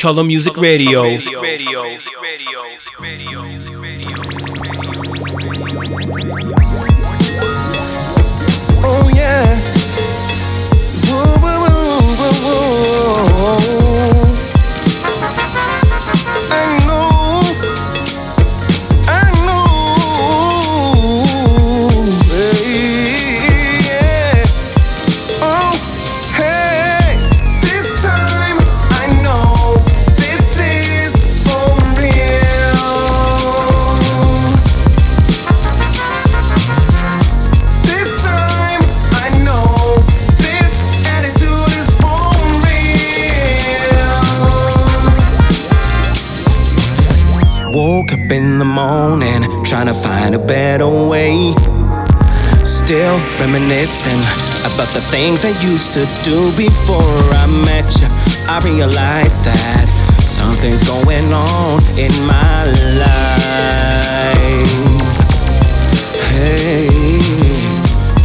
Color Music Radio. Oh yeah. Trying to find a better way. Still reminiscing about the things I used to do before I met you. I realized that something's going on in my life. Hey,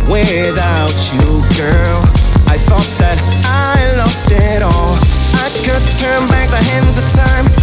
without you, girl, I thought that I lost it all. I could turn back the hands of time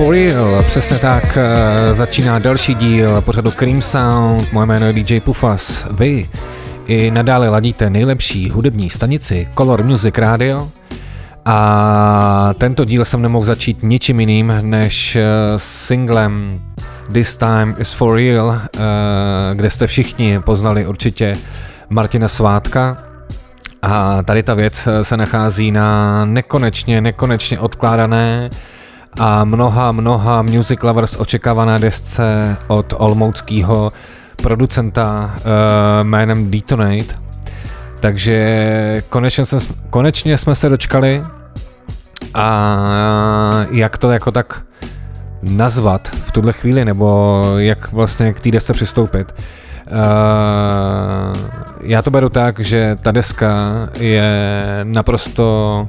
For real, přesně tak eh, začíná další díl pořadu Cream Sound, moje jméno je DJ Pufas. Vy i nadále ladíte nejlepší hudební stanici Color Music Radio. A tento díl jsem nemohl začít ničím jiným než eh, singlem This Time Is For Real, eh, kde jste všichni poznali určitě Martina Svátka, a tady ta věc se nachází na nekonečně, nekonečně odkládané a mnoha, mnoha music lovers očekávané desce od olmouckého producenta uh, jménem Detonate. Takže konečně, se, konečně jsme se dočkali a jak to jako tak nazvat v tuhle chvíli, nebo jak vlastně k té desce přistoupit. Uh, já to beru tak, že ta deska je naprosto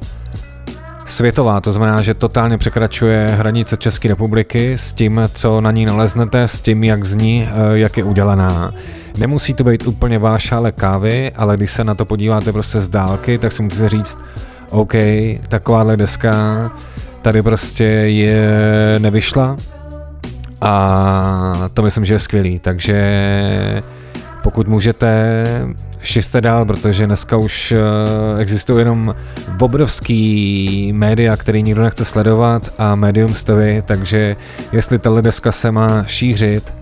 světová, to znamená, že totálně překračuje hranice České republiky s tím, co na ní naleznete, s tím, jak zní, eh, jak je udělaná. Nemusí to být úplně váš šále kávy, ale když se na to podíváte prostě z dálky, tak si musíte říct, OK, takováhle deska tady prostě je nevyšla a to myslím, že je skvělý, takže pokud můžete, šiřte dál, protože dneska už eh, existují jenom obrovský média, který nikdo nechce sledovat a medium stavy, takže jestli tahle deska se má šířit,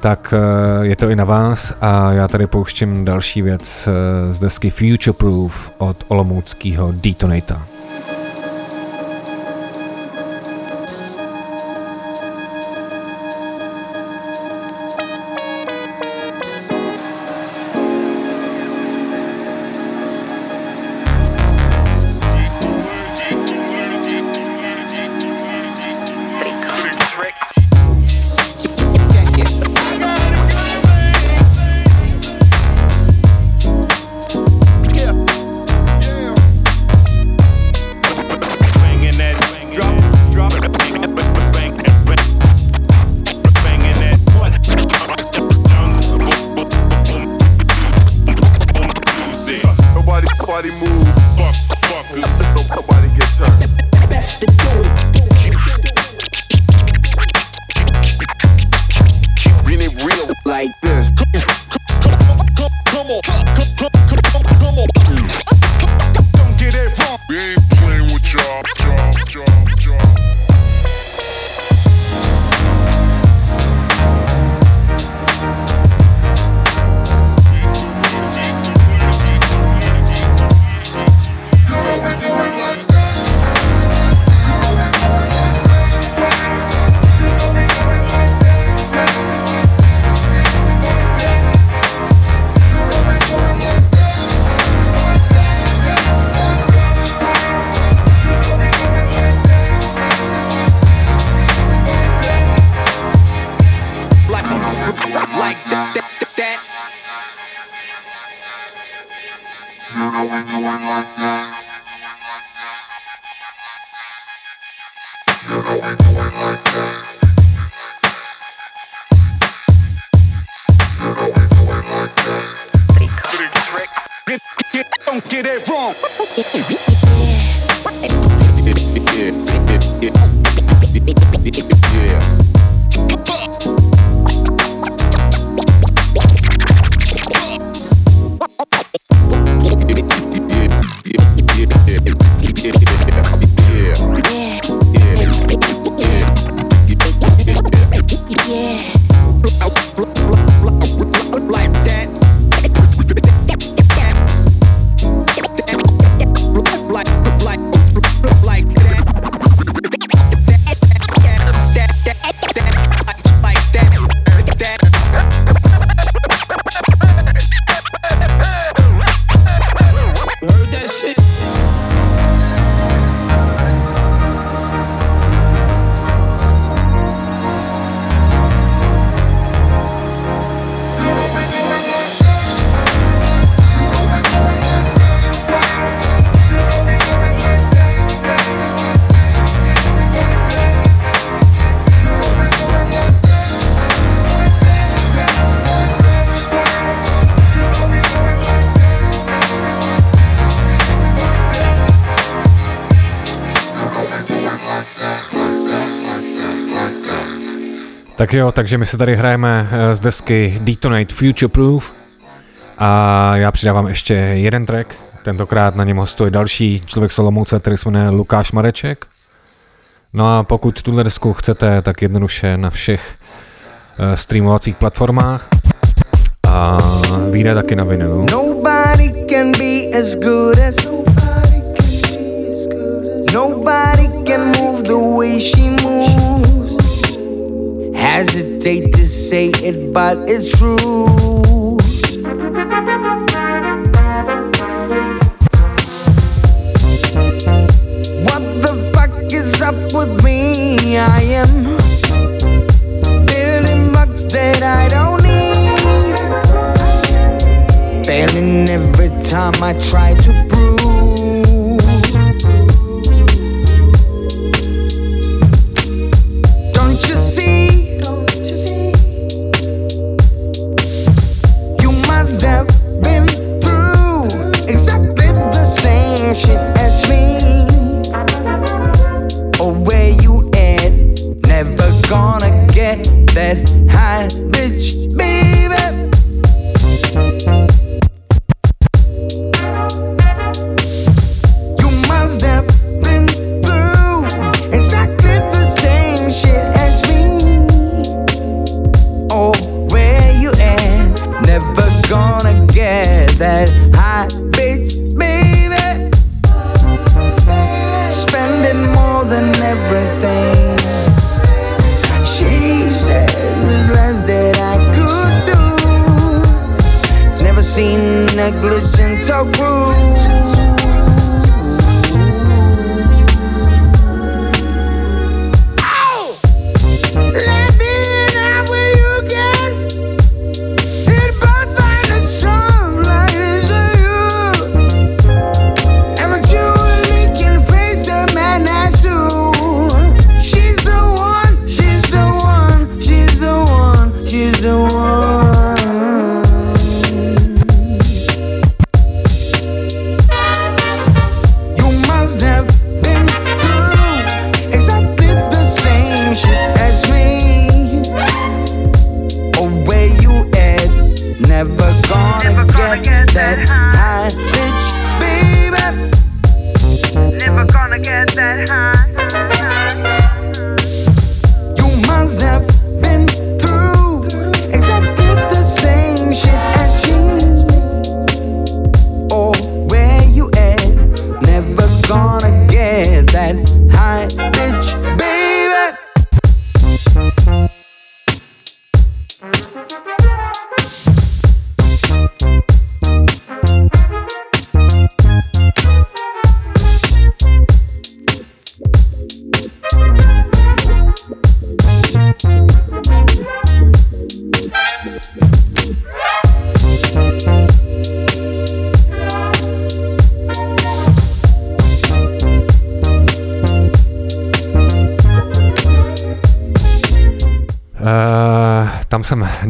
tak eh, je to i na vás a já tady pouštím další věc eh, z desky Future Proof od olomouckého Detonata. Get, don't get it wrong. Tak jo, takže my se tady hrajeme eh, z desky Detonate Future Proof a já přidávám ještě jeden track, tentokrát na něm hostuje další člověk Solomouce, který se jmenuje Lukáš Mareček. No a pokud tuhle desku chcete, tak jednoduše na všech uh, streamovacích platformách a vyjde taky na vinilu. Nobody can be as good as Nobody can move the way she moves hesitate to say it, but it's true. What the fuck is up with me? I am building bucks that I don't need. Failing every time I try to same gonna get that high, bitch, baby. You must have been through exactly the same shit as me. Oh, where you at? Never gonna get that high negligence so cruel.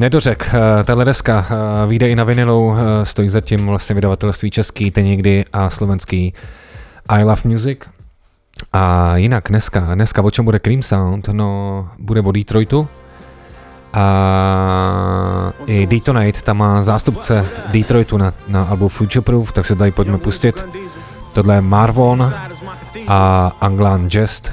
Nedořek. Eh, tahle deska eh, vyjde i na vinilu, eh, stojí zatím vlastně vydavatelství český, ten někdy a slovenský I Love Music. A jinak dneska, dneska o čem bude Cream Sound? No, bude o Detroitu. A i Detonate, tam má zástupce Detroitu na, na albu Futureproof, tak se tady pojďme pustit. Tohle je Marvon a Anglan Jest,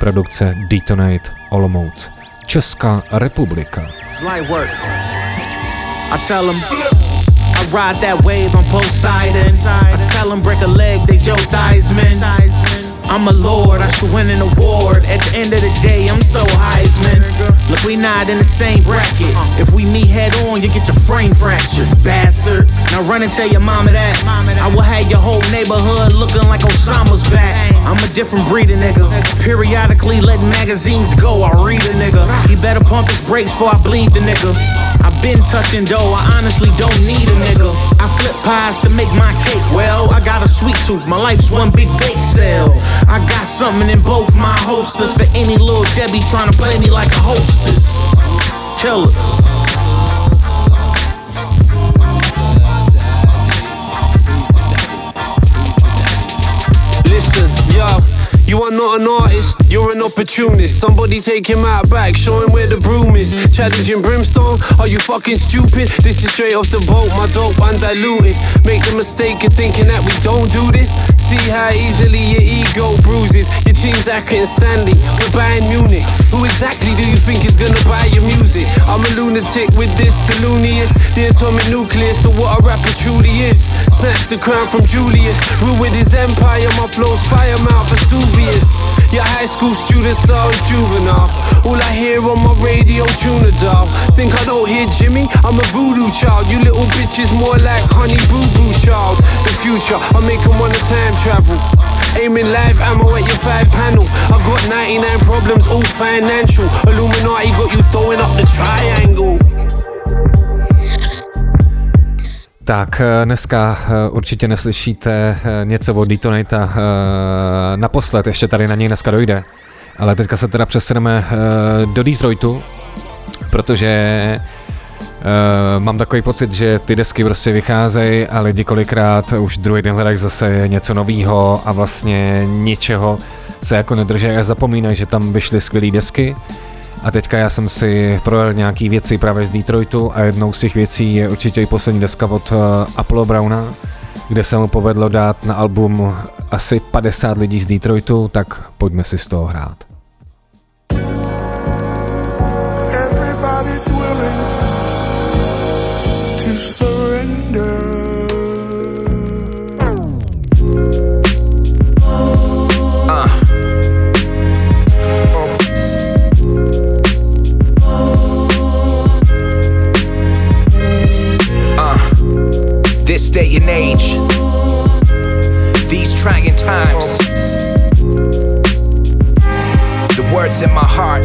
produkce Detonate Olomouc. Česká republika. Light work. I tell them. I ride that wave on both sides. I tell them break a leg, they Joe Theismann. I'm a lord, I should win an award. At the end of the day, I'm so Heisman. Look, we not in the same bracket. If we meet head on, you get your frame fractured, bastard. Now run and tell your mama that. I will have your whole neighborhood looking like Osama's back. I'm a different breed of nigga. Periodically letting magazines go, I read a nigga. He better pump his brakes before I bleed the nigga. I've been touching dough, I honestly don't need a nigga. I flip pies to make my cake. Well, I got a sweet tooth, my life's one big bake sale. I got something in both my holsters for any little Debbie trying to play me like a hostess. Killers. Listen, yo. You are not an artist, you're an opportunist. Somebody take him out back, show him where the broom is. Challenging brimstone, are you fucking stupid? This is straight off the boat, my dope undiluted. Make the mistake of thinking that we don't do this. See how easily your ego bruises. Your team's Accrington Stanley, we're Bayern Munich. Who exactly do you think is gonna buy your music? I'm a lunatic with this Delunius, the atomic nucleus, so what a rapper truly is. Snatched the crown from Julius, ruined his empire, my flow's fire mouth Vesuvius. Your high school students are juvenile. All I hear on my radio, tuna doll. Think I don't hear Jimi? I'm a voodoo child. You little bitches more like honey boo boo child. The future, I make them wanna time travel. Aiming live ammo at your five panel. I got 99 problems, all financial. Illuminati got you throwing up the triangle. Tak eh, dneska eh, určitě neslyšíte eh, něco od Detonata naposled, ještě tady na něj dneska dojde. Ale teďka se teda přesuneme do Detroitu, protože mám takový pocit, že ty desky prostě vycházejí a lidi kolikrát už druhý den hledají zase něco nového a vlastně ničeho se jako nedrží a zapomínají, že tam vyšly skvělé desky. A teďka já jsem si projel nějaký věci právě z Detroitu a jednou z těch věcí je určitě i poslední deska od uh, Apollo Browna, kde se mu povedlo dát na album asi 50 lidí z Detroitu, tak pojďme si z toho hrát. Trying times. The words in my heart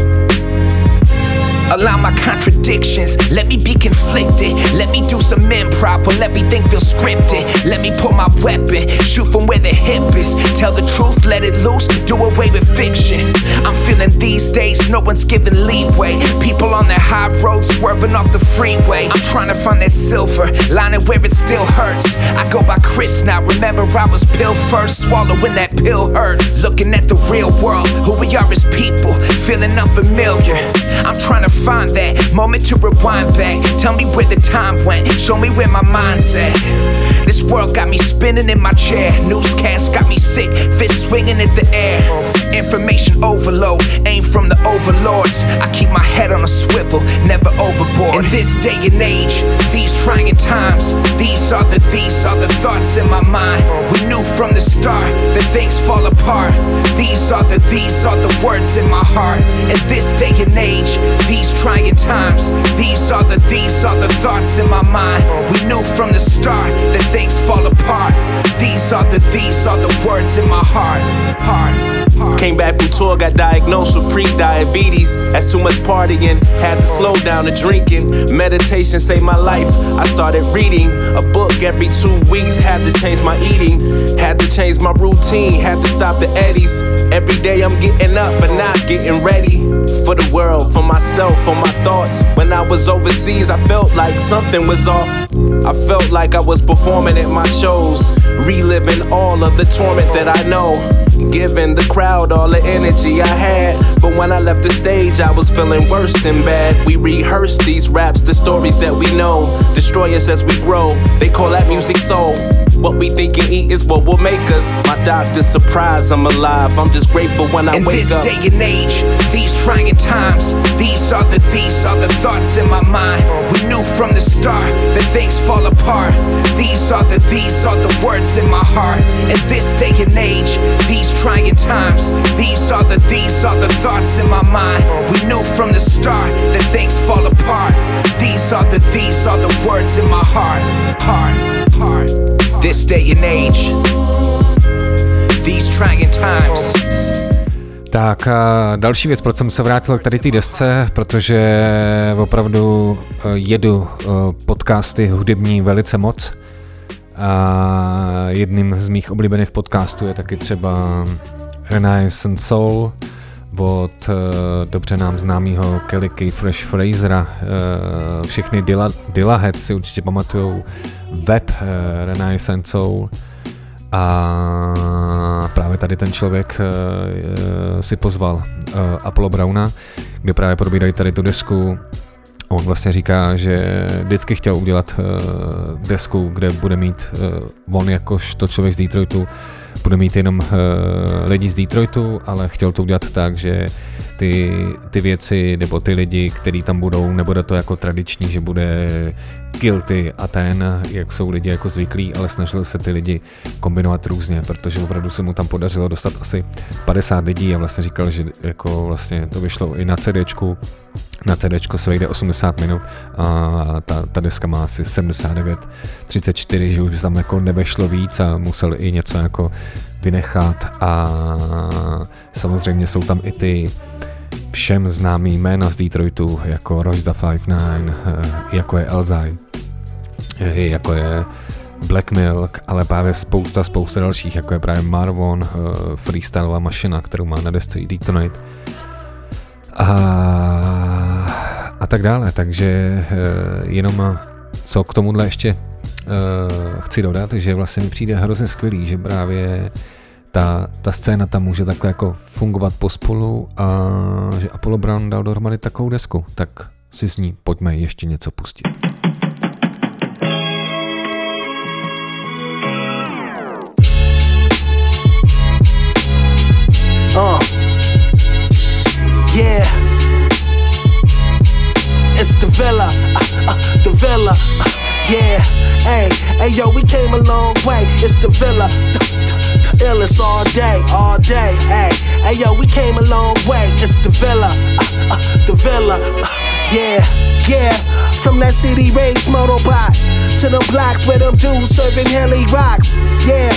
Allow my contradictions, let me be conflicted. Let me do some improv while everything feels scripted. Let me pull my weapon, shoot from where the hip is. Tell the truth, let it loose, do away with fiction. I'm feeling these days, no one's giving leeway. People on their high road swerving off the freeway. I'm trying to find that silver lining where it still hurts. I go by Chris now, remember I was pill first, swallowing that pill hurts. Looking at the real world, who we are as people, feeling unfamiliar. I'm trying to find that moment to rewind back. Tell me where the time went, show me where my mind's at. This world got me spinning in my chair. Newscast got me sick, fist swinging in the air. Information overload, aim from the overlords. I keep my head on a swivel, never overboard. In this day and age, these trying times, these are the these are the thoughts in my mind. We knew from the start that things fall apart. These are the these are the words in my heart. In this day and age, these trying times. These are the these are the thoughts in my mind. We knew from the start that things fall apart. These are the these are the words in my heart. Heart. Came back from tour, got diagnosed with pre-diabetes. That's too much partying, had to slow down the drinking. Meditation saved my life. I started reading a book every two weeks. Had to change my eating, had to change my routine, had to stop the eddies. Every day I'm getting up but not getting ready for the world, for myself, for my thoughts. When I was overseas, I felt like something was off. I felt like I was performing at my shows, reliving all of the torment that I know. Giving the crowd all the energy I had. But when I left the stage, I was feeling worse than bad. We rehearsed these raps, the stories that we know. Destroy us as we grow. They call that music soul. What we think and eat is what will make us. My doctor's surprised I'm alive. I'm just grateful when I In wake this up. day and age, these trying times, these are the these are the thoughts in my mind. We knew from the start that things fall apart. These are the these are the words in my heart. In this day and age, these trying times, these are the these are the thoughts in my mind. We knew from the start that things fall apart. These are the these are the words in my heart. Heart, heart. This day and age, these trying times. Tak a další věc, proč jsem se vrátil k tady té desce, protože opravdu eh, jedu eh, podcasty hudební velice moc a jedním z mých oblíbených podcastů je taky třeba Renaissance Soul od eh, dobře nám známého Kelly K. Fresh Frasera. Všechny Dilla, Dillaheads si určitě pamatujou web Renaissance Soul a právě tady ten člověk uh, si pozval uh, Apollo Browna, kde právě probírají tady tu desku. On vlastně říká, že vždycky chtěl udělat desku, kde bude mít on jakož to člověk z Detroitu, bude mít jenom lidi z Detroitu, ale chtěl to udělat tak, že ty, ty věci nebo ty lidi, kteří tam budou, nebude to jako tradiční, že bude guilty a ten, jak jsou lidi jako zvyklí, ale snažil se ty lidi kombinovat různě, protože opravdu se mu tam podařilo dostat asi 50 lidí a vlastně říkal, že jako vlastně to vyšlo i na CDčku, na CDčko se vejde 80 minut a ta, ta deska má asi 79, 34, že už tam jako nebešlo víc a musel i něco jako vynechat a samozřejmě jsou tam i ty všem známý jména z Detroitu, jako Royce 59, jako je Elzai, jako je Black Milk, ale právě spousta, spousta dalších, jako je právě Marvon, freestyleová mašina, kterou má na desce i Detonate. A, a tak dále. Takže jenom co k tomuhle ještě chci dodat, že vlastně mi přijde hrozně skvělý, že právě ta, ta scéna tam může takhle jako fungovat pospolu a že Apollo Brown dal dohromady takovou desku, tak si s ní pojďme ještě něco pustit. Uh, yeah, it's the villa, uh, uh, the villa, uh, yeah, hey, hey yo, we came a long way, it's the villa, illest all day, all day, hey, hey yo, we came a long way, it's the villa, uh, uh, the villa, uh, yeah, yeah, from that city race motobot to them blocks where them dudes serving heli rocks, yeah.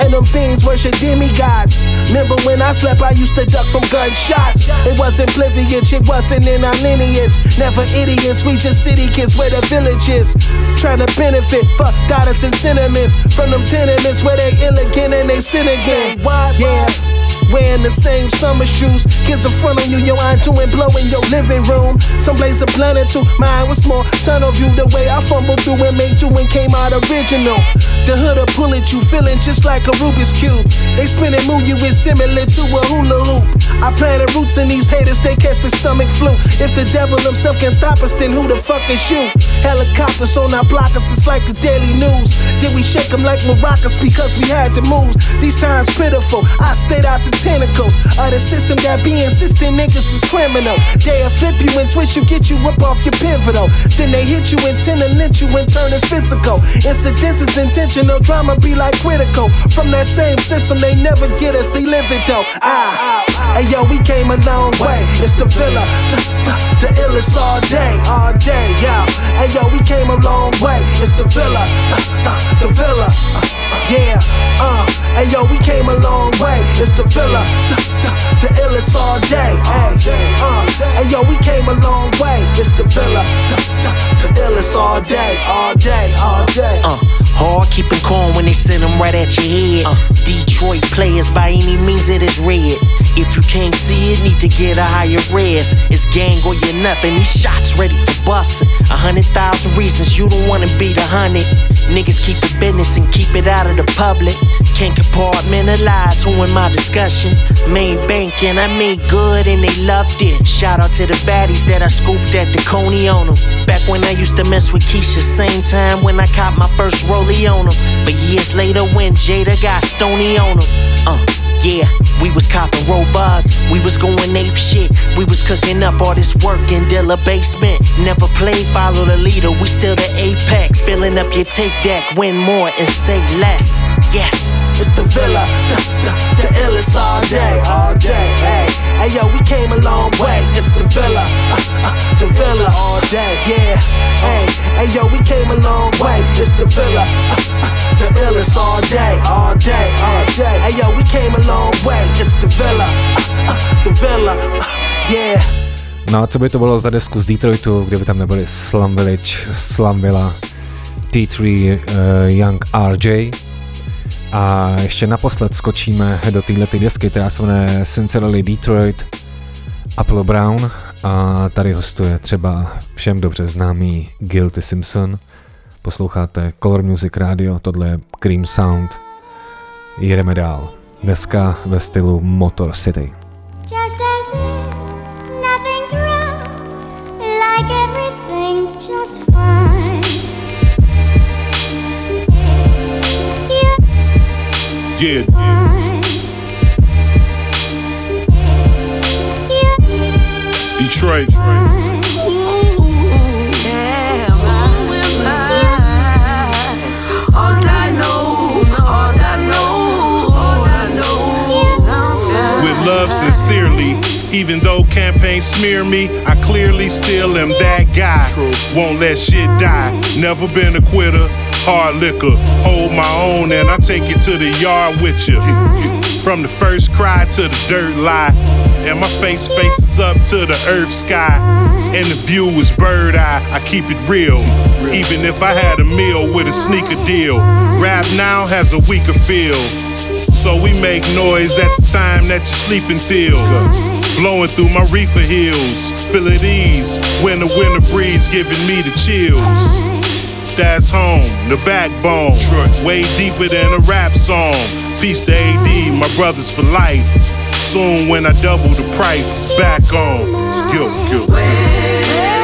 And them fiends worship demigods. Remember when I slept, I used to duck from gunshots. It wasn't privilege, it wasn't in our lineage. Never idiots, we just city kids where the village is. Trying to benefit, fuck dollars and sentiments. From them tenements where they ill again and they sin again. Yeah. Wearing the same summer shoes. Kids in front of you, your eye doing blow in your living room. Some blaze a planet too. Mine was small. Tunnel view the way I fumbled through and made you and came out original. The hood will pull at you, feeling just like a Rubik's Cube. They spin and move you in similar to a hula hoop. I planted roots in these haters, they catch the stomach flu. If the devil himself can stop us, then who the fuck is you? Helicopters on our blockers, it's like the daily news. Did we shake them like maracas because we had to move? These times pitiful. I stayed out the tentacles of the system that be insisting niggas is criminal. They'll flip you and twist you, get you up off your pivotal. Then they hit you and tend to lynch you and turn it physical. Incidents is intentional, drama be like critical. From that same system, they never get us, they live it though. Ah, hey yo, we came a long way. It's the villa, the illest all day, all day, yeah. Hey yo, we came a long way. It's the villa, the villa, yeah. Uh, hey yo, we came a long way. It's the villa killer, the, the, the illest all day. Hey, uh, hey, yo, we came a long way. It's the villa, the, the, the illest all day, all day, all day. Uh, hard keeping calm when they send them right at your head. Uh, Detroit players by any means it is red. If you can't see it, need to get a higher res. It's gang or you're nothing. These shots ready for busting. A hundred thousand reasons you don't wanna be the hundred. Niggas keep the business and keep it out of the public. Can't compartmentalize who in my discussion. Main banking, I made good and they loved it. Shout out to the baddies that I scooped at the Coney on them. Back when I used to mess with Keisha, same time when I caught my first rollie on them. But years later when Jada got stony on them. Uh, yeah, we was copping rovers, we was going ape shit. We was cooking up all this work in Dilla basement. Never played, follow the leader, we still the apex. Filling up your tape deck, win more and say less. Yes. It's the villa, the, the, the illest all day, all day. Hey, hey yo, we came a long way. It's the villa, uh, uh, the villa all day, yeah. Hey, hey yo, we came a long way. It's the villa, uh, uh, the illest all day, all day, all day. Hey yo, we came a long way. It's the villa, uh, uh, the villa, yeah. No a co by to bylo za desku z Detroitu, kdyby tam nebyly Slum Village, Slum Villa, T3 uh, Young RJ, a ještě naposled skočíme do této desky, která se jmenuje Sincerely Detroit, Apollo Brown a tady hostuje třeba všem dobře známý Guilty Simpson. Posloucháte Color Music Radio, tohle je Cream Sound. Jedeme dál. Deska ve stylu Motor City. Just Yeah. Detroit. love sincerely. Even though campaign smear me, I clearly still am that guy. Won't let shit die. Never been a quitter hard liquor. Hold my own and I take you to the yard with you. From the first cry to the dirt lie. And my face faces up to the earth sky. And the view is bird eye, I keep it real. Even if I had a meal with a sneaker deal. Rap now has a weaker feel. So we make noise at the time that you're sleeping till. Blowing through my reefer heels. Feel at ease when the winter breeze giving me the chills. That's home, the backbone. Way deeper than a rap song. Peace to AD, my brothers for life. Soon when I double the price, it's back on. It's guilt, guilt, guilt.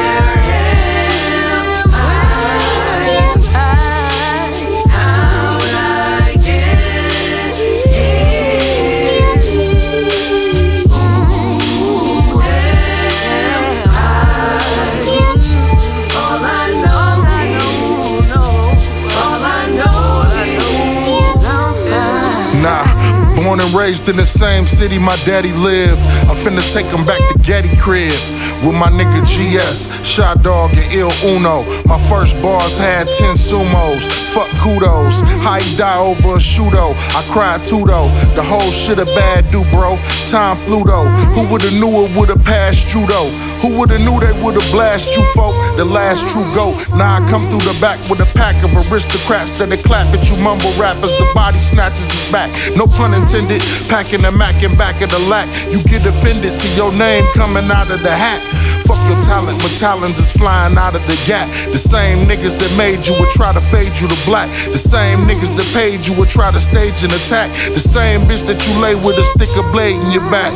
Born and raised in the same city my daddy lived. I'm finna take him back to Getty crib. With my nigga GS, Shot Dog, and Il Uno. My first bars had 10 sumos. Fuck kudos. How he die over a shooto. I cried too though. The whole shit a bad do, bro. Time flew though. Who would've knew it would've passed you though? Who would've knew they would've blast you folk? The last true goat. Now I come through the back with a pack of aristocrats that they clap at you mumble rappers. The body snatches is back. No pun intended. Packing the Mac in back of the lack. You get offended to your name coming out of the hat. Fuck your talent, my talents is flying out of the gap. The same niggas that made you would try to fade you to black. The same niggas that paid you would try to stage an attack. The same bitch that you lay with a stick of blade in your back.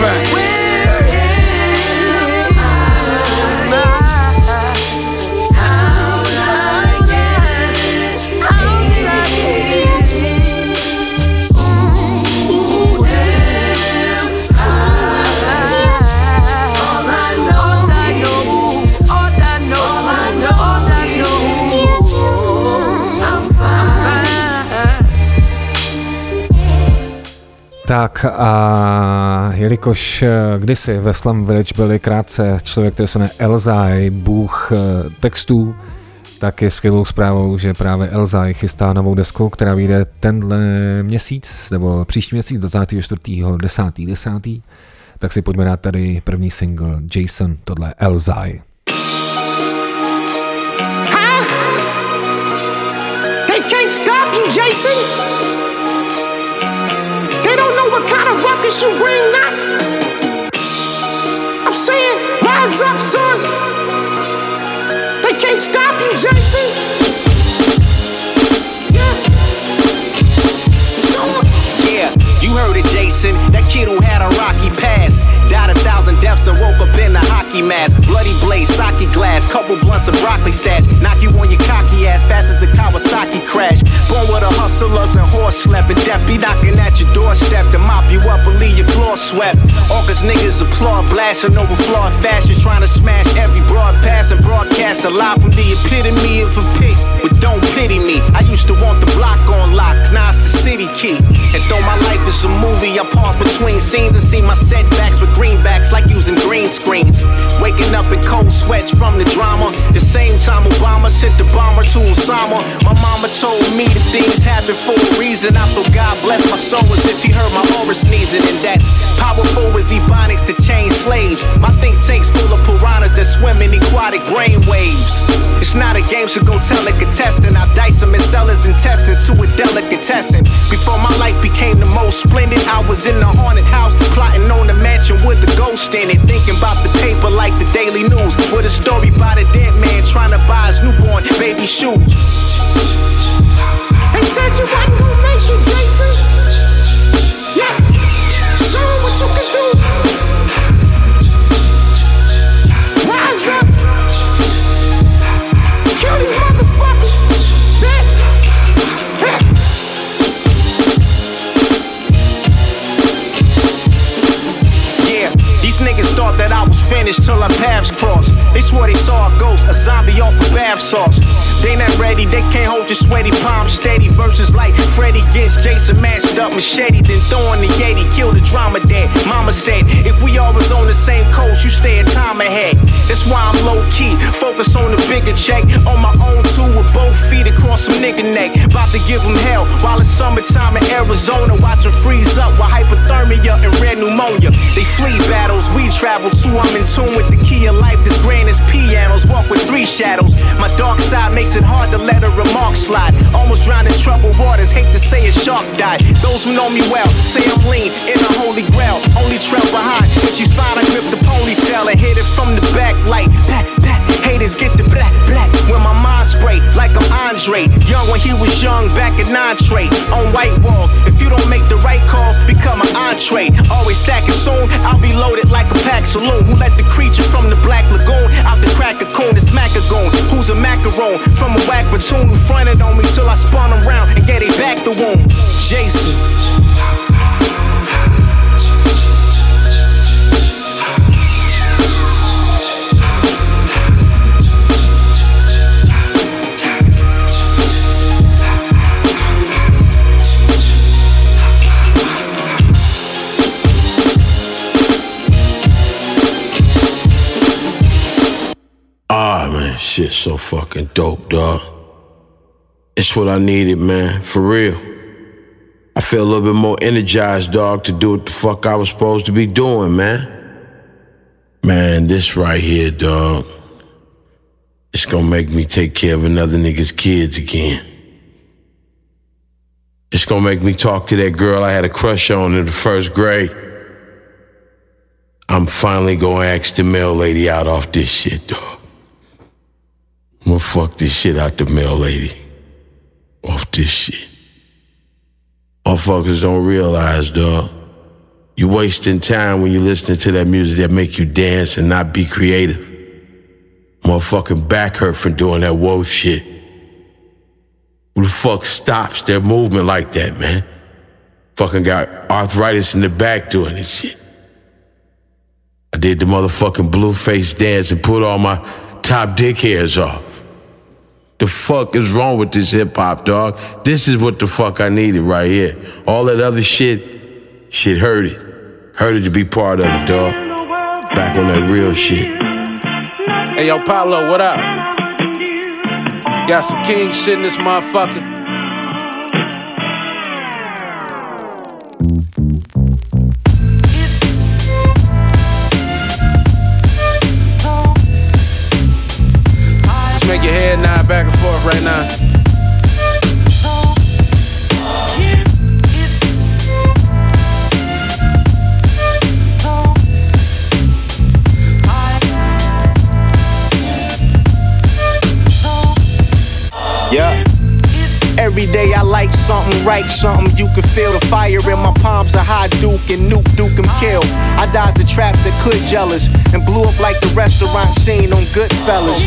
Facts. Tak a jelikož eh, kdysi ve Slam Village byli krátce člověk, který se jmenuje Elzai, bůh eh, textů, tak je skvělou zprávou, že právě Elzai chystá novou desku, která vyjde tenhle měsíc, nebo příští měsíc, 24. 10. 10. Tak si pojďme dát tady první single Jason, tohle Elzai. They can't stop you, Jason! You bring now. I'm saying, rise up, son. They can't stop you, Jason. Yeah. Yeah, you heard it, Jason. That kid who had a rocky past. Died a thousand deaths and woke up in a hockey mask. Bloody blaze, sake glass, couple blunts of broccoli stash. Knock you on your cocky ass fast as a Kawasaki crash. Born with a hustlers and horse slapping. Death be knocking at your doorstep to mop you up and leave your floor swept. All cause niggas applaud, blasting over flawed fashion. Trying to smash every broadcast and broadcast alive from the epitome of a pit. But don't pity me. I used to want the block on lock, now it's the city key. And though my life is a movie, I pause between scenes and see my setbacks with greenbacks like using green screens. Waking up in cold sweats from the drama. The same time Obama sent the bomber to Osama. My mama told me that things happen for a reason. I thought God bless my soul as if he heard my aura sneezing. And that's powerful as ebonics to change slaves. My think tank's full of piranhas that swim in aquatic brain waves. It's not a game, so go tell a contestant. I dice them and sell his intestines to a delicatessen. Before my life became the most splendid, I was in the haunted house plotting on the mansion with with the ghost in it. Thinking about the paper like the Daily News. With a story about a dead man trying to buy his newborn baby shoes. They said you wasn't gonna make you, Jason. Yeah, show what you can do. Thought that I was finished till our paths crossed. They swore they saw a ghost, a zombie off of bath sauce. They not ready, they can't hold your sweaty palms steady. Verses like Freddy against Jason matched up machete, then throwing the Yeti, kill the drama dead. Mama said, if we all was on the same coast, you stay a time ahead. That's why I'm low key, focus on the bigger check. On my own two with both feet across some nigga neck. About to give them hell while it's summertime in Arizona. Watch them freeze up with hypothermia and red pneumonia. They flee battles, we travel to. I'm in tune with the key of life. This grand is pianos, walk with three shadows. My dark side makes it hard to let a remark slide. Almost drowned in troubled waters, hate to say a shark died. Those who know me well say I'm lean in a holy grail. Only trail behind. She's fine, I grip the ponytail and hit it from the back like pat. Haters get the black, black. When my mind spray like I'm Andre. Young when he was young, back in straight. On white walls. If you don't make the right calls, become an entree. Always stacking soon, I'll be loaded like a pack saloon. Who let the creature from the black lagoon out the crack of cocoon? It's Macagoon. Who's a macaron from a whack platoon who fronted on me till I spun around and get it back the womb? Jason. Shit so fucking dope, dog. It's what I needed, man, for real. I feel a little bit more energized, dog, to do what the fuck I was supposed to be doing, man. Man, this right here, dog, it's gonna make me take care of another nigga's kids again. It's gonna make me talk to that girl I had a crush on in the first grade. I'm finally gonna ask the mail lady out off this shit, dog. I'm gonna fuck this shit out the mail lady. Off this shit. Motherfuckers don't realize, dog. You wasting time when you listening to that music that make you dance and not be creative. Motherfucking back hurt from doing that woe shit. Who the fuck stops their movement like that, man? Fucking got arthritis in the back doing this shit. I did the motherfucking blue face dance and put all my top dick hairs off. The fuck is wrong with this hip hop, dog? This is what the fuck I needed right here. All that other shit, shit hurt it. Hurt it to be part of it, dog. Back on that real shit. Hey, yo, Paulo, what up? Got some king shit in this motherfucker. Make your head nod back and forth right now. Every day I like something, write something. You can feel the fire in my palms. A high Duke and Nuke Duke and kill. I dodged the trap that could jealous and blew up like the restaurant scene on Goodfellas.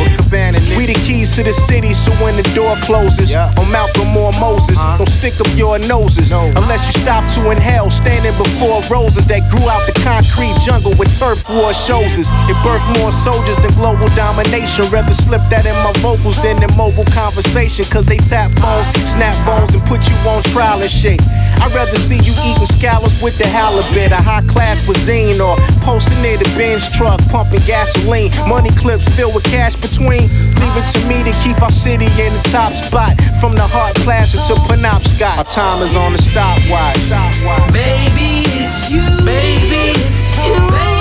We the keys to the city, so when the door closes, on Malcolm or Moses, don't stick up your noses unless you stop to inhale. Standing before roses that grew out the concrete jungle with turf war shows us. It birthed more soldiers than global domination. Rather slip that in my vocals than in mobile conversation, cause they tap phones snap bones and put you on trial and shit. I'd rather see you eating scallops with the halibut, a high class cuisine, or posting near the Benz truck pumping gasoline. Money clips filled with cash between. Leave it to me to keep our city in the top spot. From the Hart Plaza to Penobscot. Our time is on the stopwatch. Baby, it's you. Baby, it's you.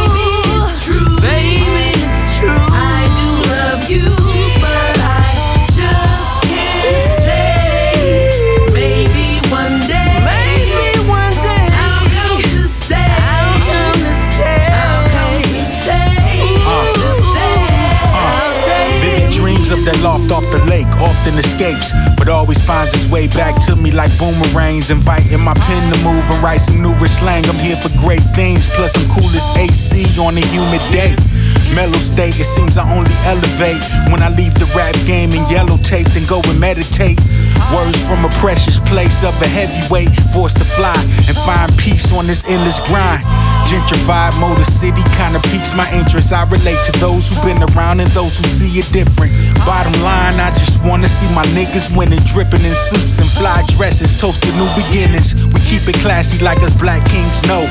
That loft off the lake often escapes, but always finds its way back to me like boomerangs. Inviting my pen to move and write some newer slang. I'm here for great things, plus I'm cool as AC on a humid day. Mellow state, it seems I only elevate when I leave the rap game in yellow tape, then go and meditate. Words from a precious place of a heavyweight, forced to fly and find peace on this endless grind. Gentrified Motor City kinda piques my interest. I relate to those who've been around and those who see it different. Bottom line, I just wanna see my niggas winning, dripping in suits and fly dresses, toast to new beginnings. We keep it classy like us black kings know.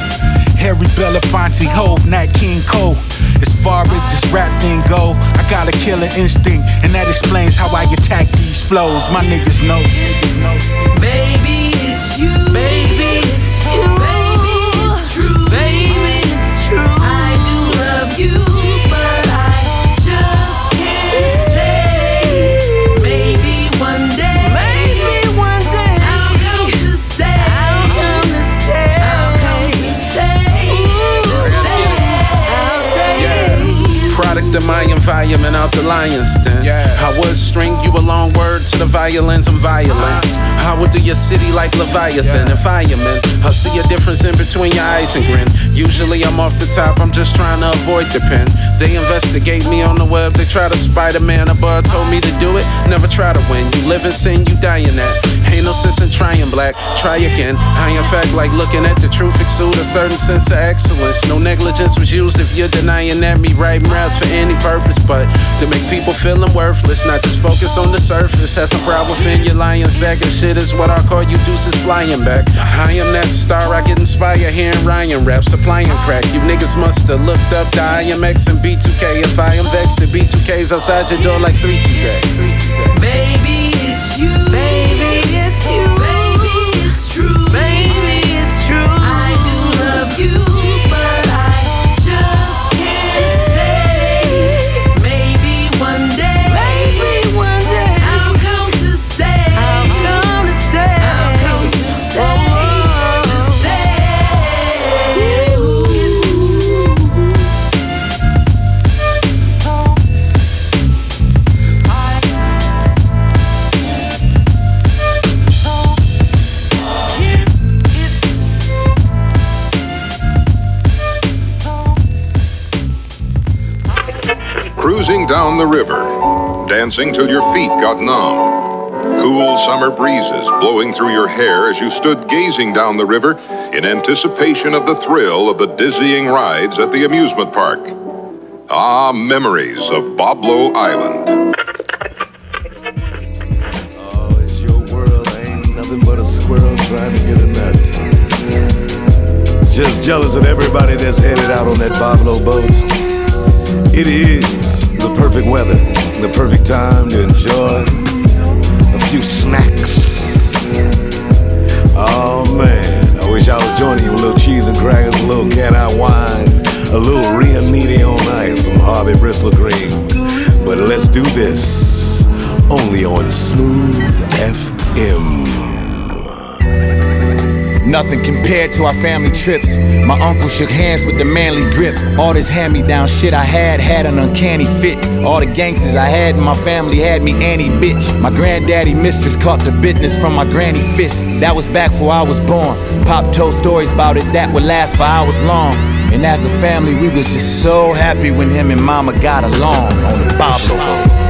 Harry Belafonte, Hove, Nat King Cole. As far as this rap thing go, I got a killer instinct, and that explains how I attack these flows. My niggas know. Baby, it's you. Baby, it's you. Empty my environment out the lion's den. Yeah. I would string you a long word to the violins, I'm violent. Uh-huh. I would do your city like Leviathan and fireman. I see a difference in between your eyes and grin. Usually I'm off the top, I'm just trying to avoid the pen. They investigate me on the web, they try to Spider Man. A bud told me to do it, never try to win. You live in sin, you die in that. Ain't no sense in trying black, try again. I in fact like looking at the truth exude a certain sense of excellence. No negligence was used if you're denying that me writing raps for any purpose, but to make people feeling worthless, not just focus on the surface. Has some pride within your lion sack and shit is what I call you deuces flying back. I am that star, I get inspired hearing Ryan rap, supplying crack. You niggas must have looked up the IMX and B2K. If I am vexed, the B2K's outside your door like 3-2K. Baby, it's you. Baby, it's you. Down the river, dancing till your feet got numb. Cool summer breezes blowing through your hair as you stood gazing down the river in anticipation of the thrill of the dizzying rides at the amusement park. Ah, memories of Boblo Island. Nothing but a squirrel trying to get a nut. Just jealous of everybody that's headed out on that Boblo boat. It is the perfect weather, the perfect time to enjoy a few snacks. Oh man, I wish I was joining you with a little cheese and crackers, a little can of wine, a little Riunite on ice, some Harvey Bristol cream. But let's do this only on Smooth FM. Nothing compared to our family trips. My uncle shook hands with the manly grip. All this hand me down shit I had had an uncanny fit. All the gangsters I had in my family had me anti bitch. My granddaddy mistress caught the business from my granny fist. That was back before I was born. Pop told stories about it that would last for hours long. And as a family, we was just so happy when him and mama got along on the. Uh.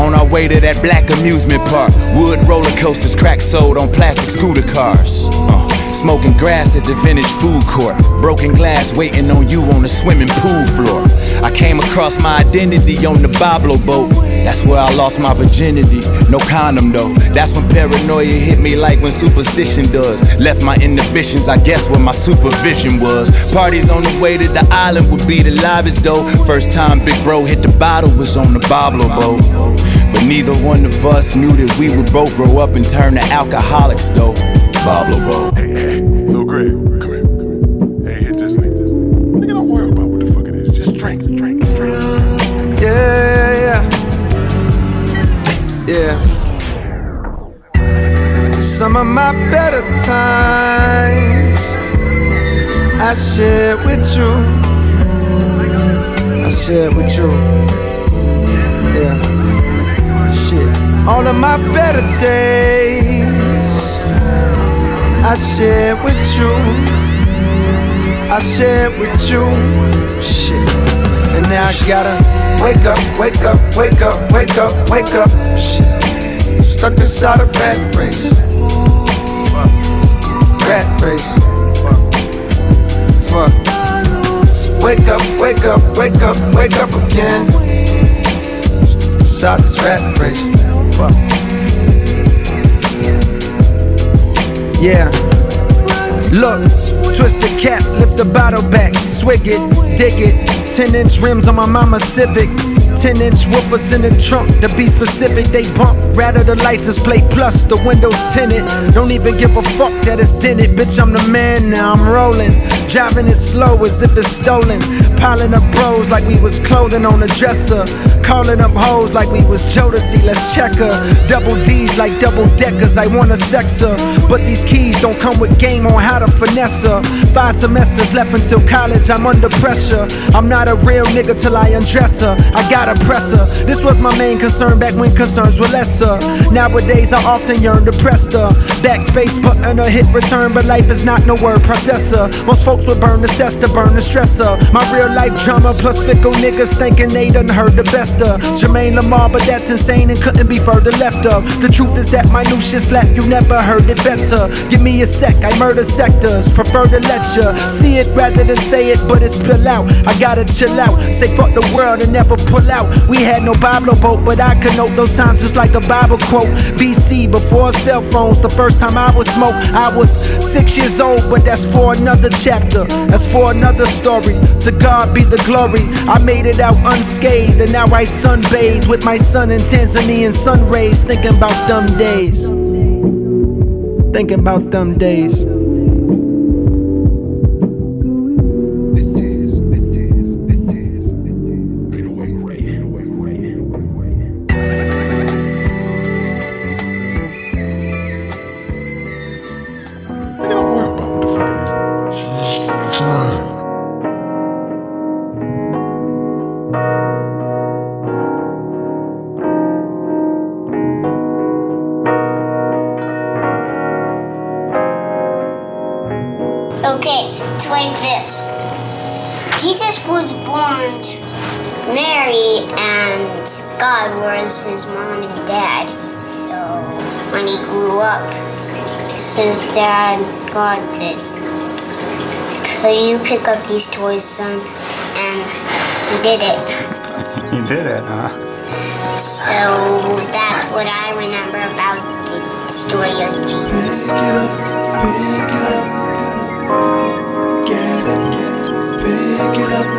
On our way to that black amusement park, wood roller coasters, crack sold on plastic scooter cars. Uh, smoking grass at the vintage food court, broken glass waiting on you on the swimming pool floor. I came across my identity on the Boblo boat. That's where I lost my virginity. No condom though. That's when paranoia hit me like when superstition does. Left my inhibitions, I guess where my supervision was. Parties on the way to the island would be the livest though. First time Big Bro hit the bottle was on the Boblo boat. But neither one of us knew that we would both grow up and turn to alcoholics though. Boblo boat. Hey, hey, Lil Greg, come here, come here. Hey, hit this nigga. This. Nigga, don't worry about what the fuck it is. Just drink, drink, drink. Yeah, yeah, yeah. Some of my better times I shared with you. I shared with you. Yeah. Shit. All of my better days I shared with you. I shared with you. Shit. And now I gotta wake up, wake up, wake up, wake up, wake up. Shit. Stuck inside a rat race. Rat race. Fuck. Wake up, wake up, wake up, wake up again. Inside this rat race. Fuck. Yeah. Look, twist the cap, lift the bottle back, swig it, dig it. 10 inch rims on my mama Civic. 10 inch woofers in the trunk, to be specific, they bump. Rather the license plate plus the windows tinted. Don't even give a fuck that it's tinted. Bitch, I'm the man now, I'm rolling. Driving it slow as if it's stolen. Piling up bros like we was clothing on a dresser. Calling up hoes like we was Jodeci, let's check her. Double D's like double deckers, I wanna sex her. But these keys don't come with game on how to finesse her. Five semesters left until college, I'm under pressure. I'm not a real nigga till I undress her. I gotta press her. This was my main concern back when concerns were lesser. Nowadays, I often yearn to press the backspace button or hit return, but life is not no word processor. Most folks would burn the cess to burn the stressor. My real life drama plus fickle niggas thinking they done heard the best of Jermaine Lamar, but that's insane and couldn't be further left of. The truth is that my new shit slap, you never heard it better. Give me a sec, I murder sectors, prefer to let lecture. See it rather than say it, but it spill out. I gotta chill out, say fuck the world and never pull out. We had no Boblo boat, but I could note those times just like a Bible quote. BC, before cell phones, the first time I was smoke, I was six years old, but that's for another chapter. That's for another story. To God be the glory. I made it out unscathed, and now I sunbathe with my son in Tanzanian sun rays, thinking about them days. Thinking about them days. Okay, it's like this. Jesus was born to Mary and God was his mom and dad. So when he grew up, his dad, God said, Could you pick up these toys, son? And he did it. You did it, huh? So that's what I remember about the story of Jesus. It up,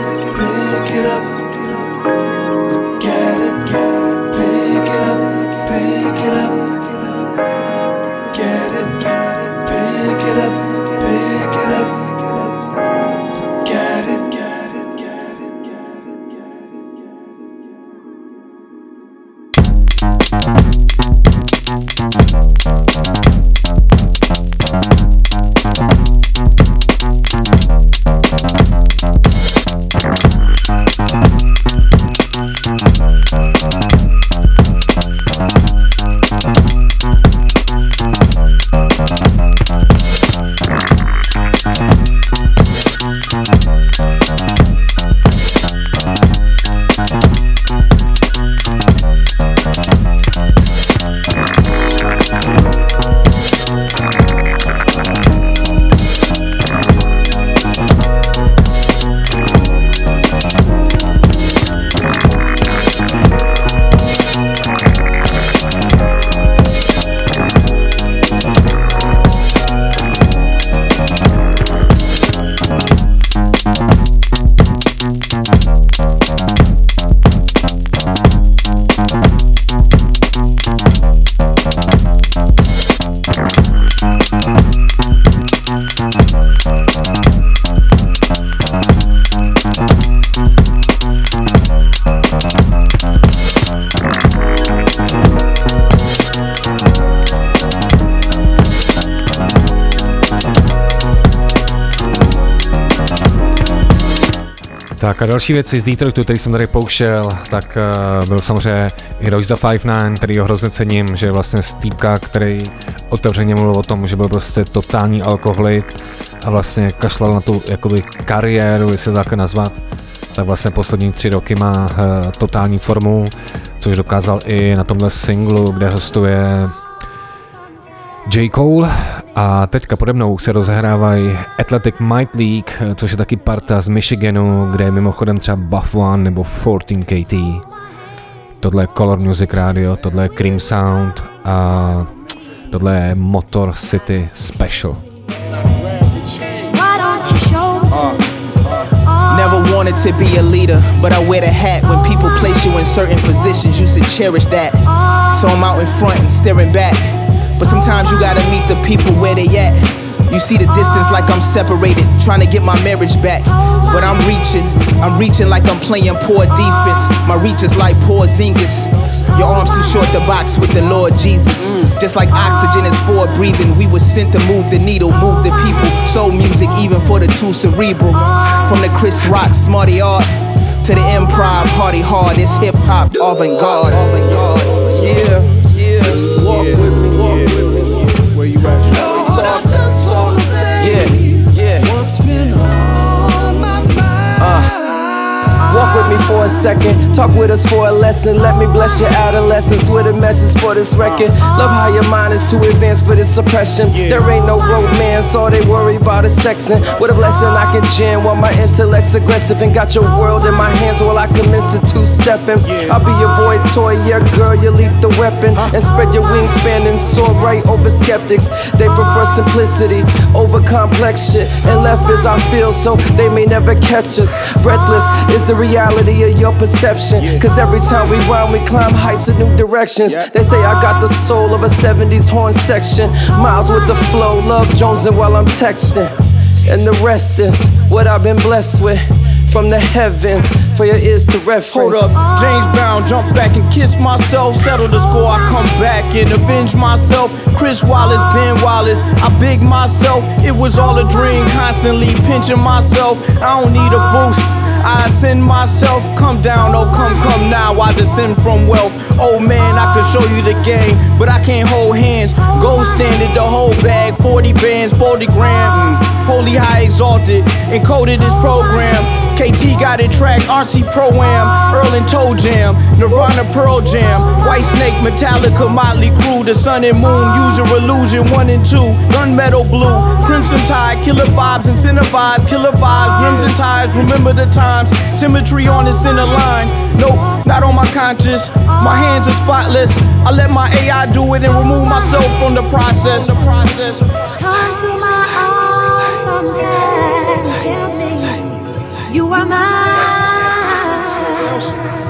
A další věci z Detroitu, který jsem tady pouštěl, tak uh, byl samozřejmě i Royce the 59, který ho hrozně cením, že je vlastně stýpka, který otevřeně mluvil o tom, že byl prostě totální alkoholik a vlastně kašlal na tu jakoby kariéru, jestli to tak nazvat, tak vlastně poslední tři roky má uh, totální formu, což dokázal i na tomhle singlu, kde hostuje J. Cole a teďka pode mnou se rozehrávají Athletic Might League, což je taky parta z Michiganu, kde je mimochodem třeba Buff One nebo 14KT. Tohle je Color Music Radio, tohle je Cream Sound a tohle je Motor City Special. Never wanted to be a leader, but I wear the hat when people place you in certain positions. You should cherish that. So I'm out in front and staring back. But sometimes you gotta meet the people where they at. You see the distance like I'm separated, trying to get my marriage back. But I'm reaching, I'm reaching like I'm playing poor defense. My reach is like Porzingis. Your arms too short to box with the Lord Jesus. Just like oxygen is for breathing, we were sent to move the needle, move the people. Soul music, even for the too cerebral. From the Chris Rock, Smarty Art to the improv, Hardy Hard, it's hip hop, avant garde. Yeah, Talk with us for a lesson. Let me bless your adolescence with a message for this record. Love how your mind is too advanced for this suppression. There ain't no romance, all they worry about is sexing. What a blessing I can jam while my intellect's aggressive and got your world in my hands while I commence to two stepping. I'll be your boy toy, your girl, you lead the weapon. Uh-huh. And spread your wingspan and soar right over skeptics. They prefer uh-huh. simplicity over complex shit. And left as I feel, so they may never catch us. Breathless is the reality of your perception. Cause every time we rhyme, we climb heights in new directions. They say I got the soul of a 70s horn section. Miles with the flow, love Jonesing while I'm texting. And the rest is what I've been blessed with from the heavens for your ears to reference. Hold up, James Brown, jump back and kiss myself. Settle the score, I come back and avenge myself. Chris Wallace, Ben Wallace, I big myself. It was all a dream, constantly pinching myself. I don't need a boost. I ascend myself, come down, oh come, come now. I descend from wealth. Oh man, I could show you the game, but I can't hold hands. Gold standard, the whole bag, 40 bands, 40 gram. Mm. Holy high exalted, encoded this program. KT got it tracked, RC Pro Am, Earl and ToeJam, Nirvana Pearl Jam, Whitesnake, Metallica, Motley Crue, The Sun and Moon, User Illusion 1 and 2, Gunmetal Blue, Crimson Tide, Killer Vibes, Incentivized, Killer Vibes, Rims and Ties, Remember the Times, Symmetry on the center line. Nope, not on my conscience, my hands are spotless. I let my AI do it and remove myself from the process. The process. You are mine.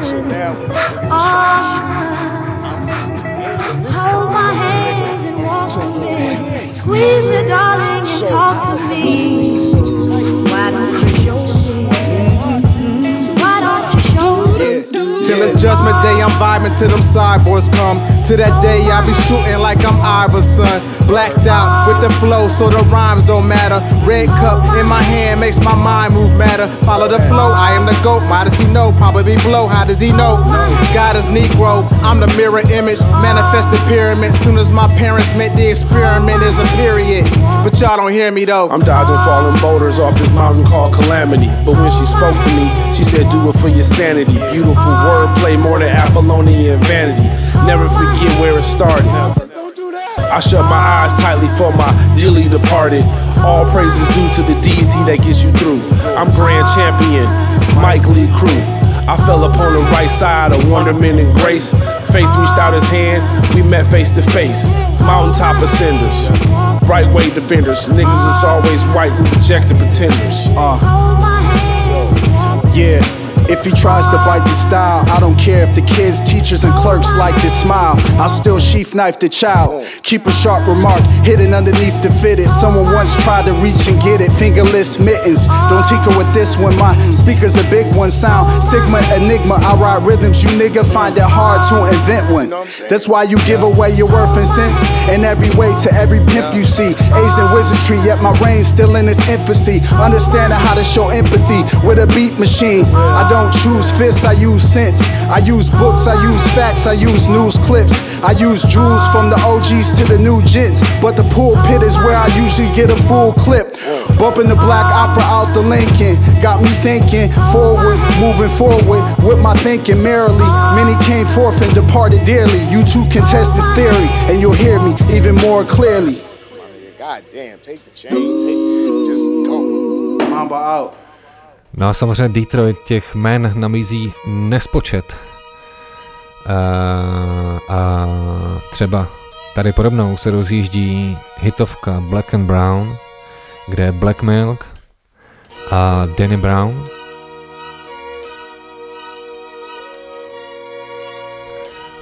So now, Hold my hand and walk with me. Squeeze me, darling, and talk to me. Why don't you show me? Why don't you show me? Till it's judgment day, I'm vibing till them cyborgs come. To that day, I be shooting like I'm Iverson. Blacked out with the flow, so the rhymes don't matter. Red cup in my hand makes my mind move matter. Follow the flow, I am the goat. Why does he know? Probably blow. How does he know? God is Negro, I'm the mirror image. Manifested pyramid. Soon as my parents met the experiment is a period. But y'all don't hear me though. I'm dodging falling boulders off this mountain called Calamity. But when she spoke to me, she said, Do it for your sanity. Beautiful wordplay, more than Apollonian vanity. Never forget where it started. I shut my eyes tightly for my dearly departed. All praises due to the deity that gets you through. I'm grand champion, Mic League Crew. I fell upon the right side of wonderment and grace. Faith reached out his hand, we met face to face. Mountaintop ascenders, right way defenders. Niggas is always right, we reject the pretenders. Uh. Yeah. If he tries to bite the style, I don't care if the kids, teachers, and clerks like to smile. I'll still sheath knife the child. Keep a sharp remark hidden underneath the fitted. Someone once tried to reach and get it, fingerless mittens. Don't tinker with this one, my speaker's a big one. Sound Sigma Enigma. I ride rhythms, you nigga find it hard to invent one. That's why you give away your worth and sense in every way to every pimp you see. A's and wizardry, yet my reign's still in its infancy. Understanding how to show empathy with a beat machine. I don't choose fists, I use sense. I use books, I use facts, I use news clips. I use jewels from the OGs to the new gents. But the pulpit is where I usually get a full clip. Bumping the black opera out the Lincoln. Got me thinking forward, moving forward with my thinking merrily. Many came forth and departed dearly. You two can test this theory, and you'll hear me even more clearly. God damn, take the chain, take, just go. Mamba out. No a samozřejmě Detroit těch men namízí nespočet. Uh, a třeba tady podobnou se rozjíždí hitovka Black and Brown, kde je Black Milk a Danny Brown.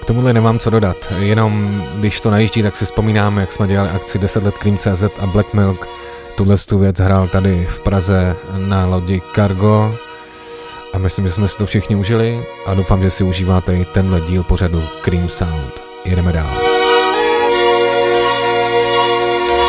K tomuhle nemám co dodat, jenom když to najíždí, tak si vzpomínám, jak jsme dělali akci 10 let Cream CZ a Black Milk tuhle tu věc hrál tady v Praze na lodi Cargo a myslím, že jsme si to všichni užili a doufám, že si užíváte i tenhle díl pořadu Cream Sound. Jedeme dál.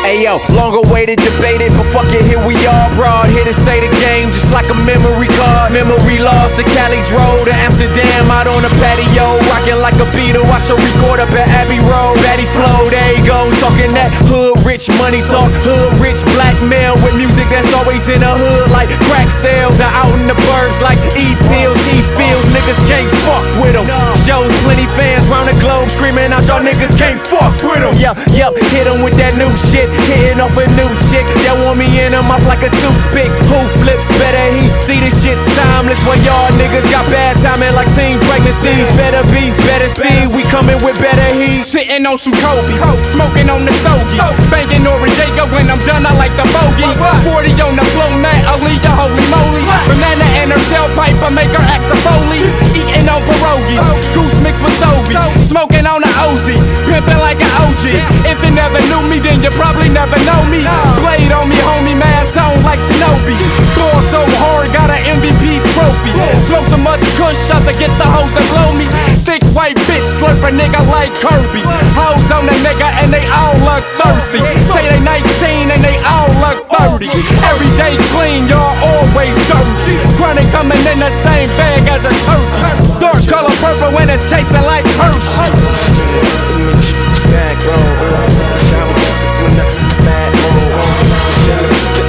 Hey yo, long awaited, debated, but fuck it, here we are, broad. Here to say the game just like a memory card. Memory lost to Cali Road to Amsterdam out on a patio. Rocking like a Beatle, I should record up at Abbey Road. Betty Flow, there you go, talking that hood rich money talk. Hood rich blackmail with music that's always in the hood like crack sales. Are out in the burbs like E pills, he feels. Niggas can't fuck with him. Shows plenty fans round the globe screaming out, y'all niggas can't fuck with him. Yep, yep, hit him with that new shit. Hitting off a new chick that want me in her mouth like a toothpick. Who flips better? He see this shit's timeless. When y'all niggas got bad timing like teen pregnancies. Better be, better see. We coming with better heat. Sitting on some Kobe, smoking on the stogie, banging Noriega when I'm done. I like the bogey. 40 on the flow, Matt Aaliyah, holy moly. Banana in her tailpipe, I make her act a foley. Eating on pierogies, goose mixed with Sovi, smoking on the Ozy, pimping like an OG. If you never knew me, then you probably never know me. Blade on me, homie, mask on like Shinobi. Ball so hard, got an MVP trophy. Smoke so much kush, I forget the hoes that blow me. Thick white bitch, slurp a nigga like Kirby. Hoes on a nigga and they all look thirsty. Say they 19 and they all look 30. Every day clean, y'all always dirty. Chronic coming in the same bag as a turkey. Dark color purple when it's tasting like Hershey. Back row, pulling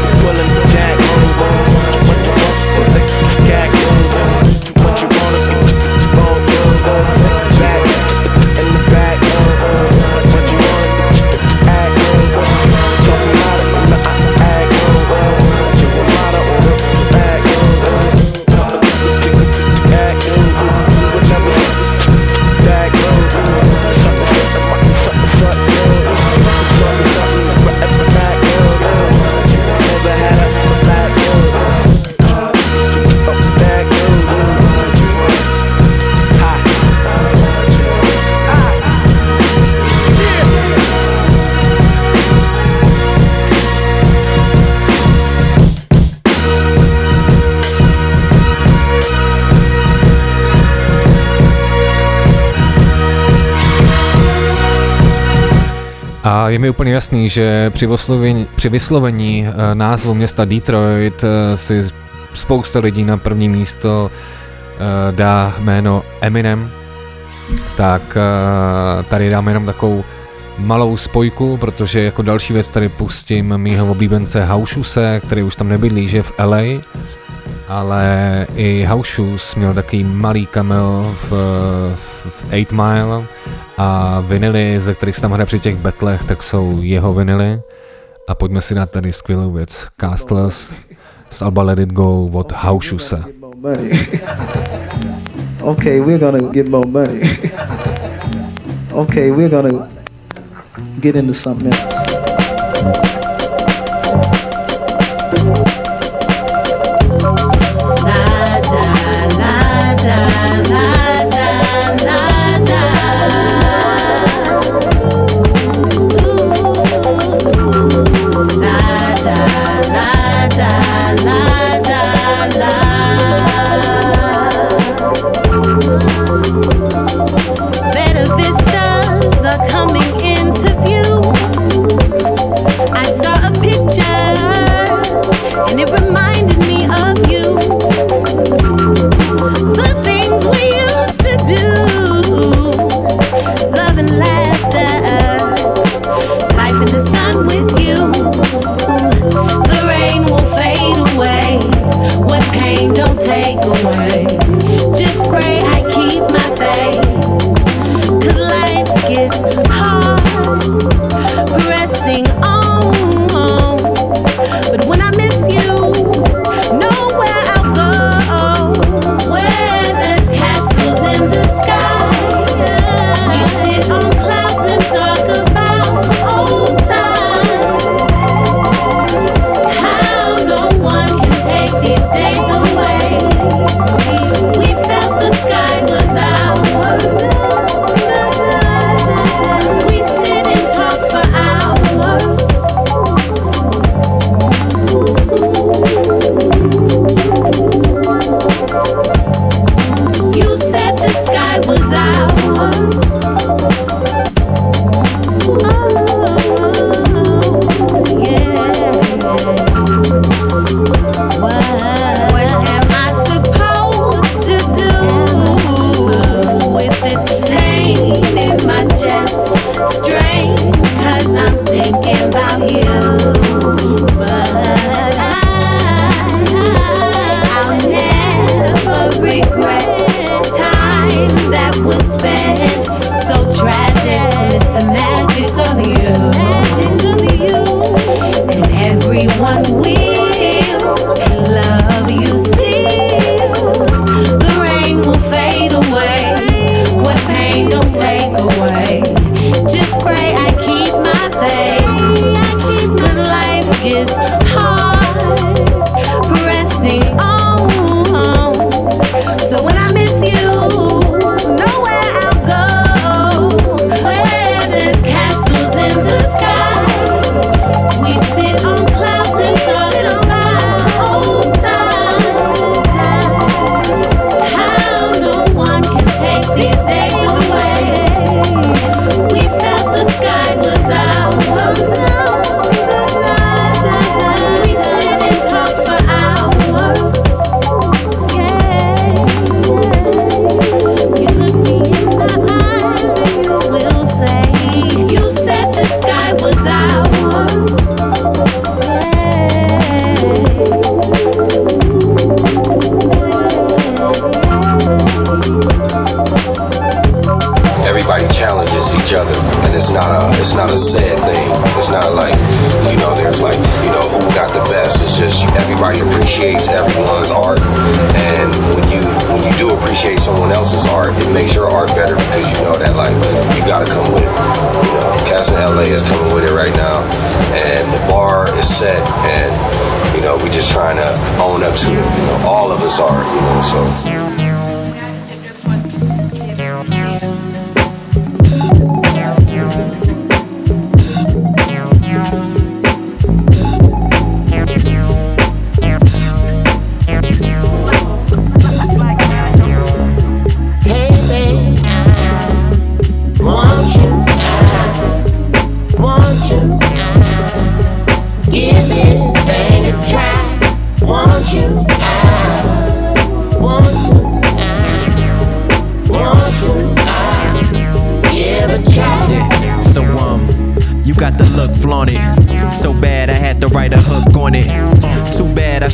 A je mi úplně jasný, že při, vyslovení, při vyslovení eh, názvu města Detroit eh, si spousta lidí na první místo eh, dá jméno Eminem, tak tady dáme jenom takovou malou spojku, protože jako další věc tady pustím mýho oblíbence Haušuse, který už tam nebydlí, že v LA, ale i Haušus měl takový malý cameo v, v, v 8 Mile a vinily, ze kterých se tam hraje při těch betlech, tak jsou jeho vinily. A pojďme si dát tady skvělou věc. Castles z Alba Let It Go od Haušuse. money. okay, we're gonna get more money. okay, we're gonna get into something else. Better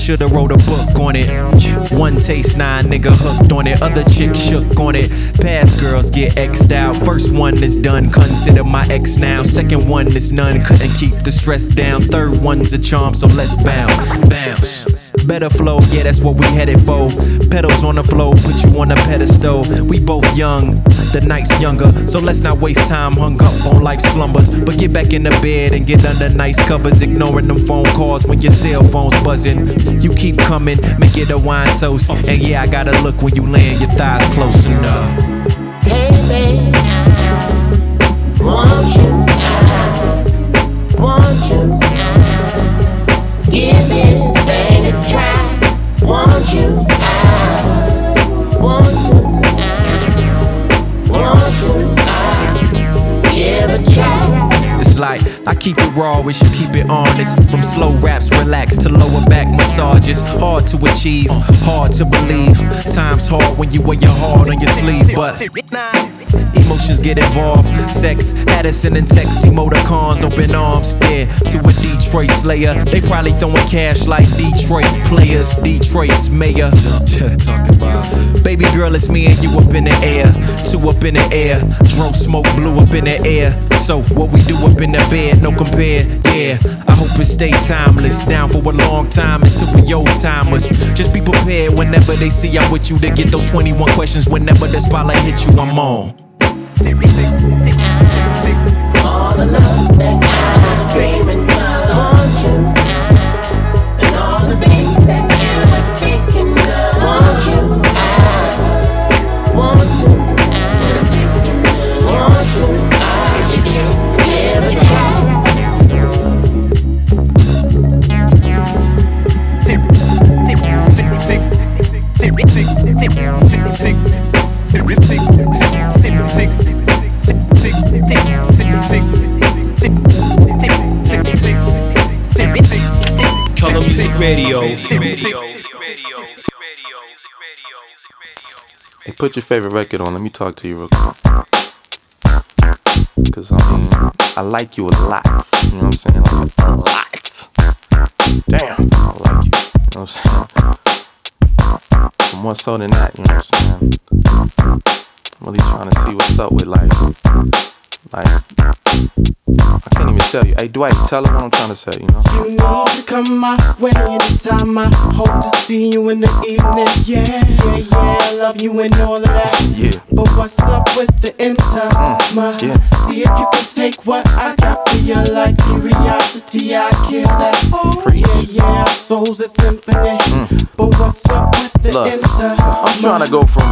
should've wrote a book on it. One taste, nine nigga hooked on it. Other chick shook on it. Past girls get X'd out. First one is done, consider my ex now. Second one is none, couldn't keep the stress down. Third one's a charm, so let's bounce, bounce. Better flow, yeah, that's what we headed for. Pedals on the floor, put you on a pedestal. We both young, the night's younger, so let's not waste time hung up on life slumbers. But get back in the bed and get under nice covers, ignoring them phone calls when your cell phone's buzzing. You keep coming, make it a wine toast. And yeah, I gotta look when you land your thighs close enough. Hey, babe, want you, want you. Give thing like I keep it raw, wish you keep it honest. From slow raps, relax to lower back massages. Hard to achieve, hard to believe. Times hard when you wear your heart on your sleeve, but emotions get involved. Sex, Addison and Tex, emoticons, open arms. Yeah, to a Detroit slayer. They probably throwing cash like Detroit players. Detroit's mayor. Talking about. Baby girl, it's me and you up in the air. Two up in the air. Drove smoke blew up in the air. So what we do up in the bed, no compare. Yeah, I hope it stay timeless. Down for a long time until we old timers. Just be prepared whenever they see I'm with you to get those 21 questions. Whenever the spotlight hit you, I'm on. All the love that put your favorite record on. Let me talk to you real quick. Cause I mean, I like you a lot. You know what I'm saying? Like a lot. Damn, I like you. You know what I'm saying? More so than that, you know what I'm saying? I'm really trying to see what's up with like, like Even tell you. Hey, Dwight, tell her what I'm trying to say, you know? You need to come my way anytime. I hope to see you in the evening. Yeah, yeah, yeah. I love you and all of that. Yeah. But what's up with the intima? Mm, yeah. See if you can take what I got for you. Like curiosity, I kill that. Oh, yeah, yeah. Our souls a symphony. But what's up with the Mm. Look? I'm trying to go from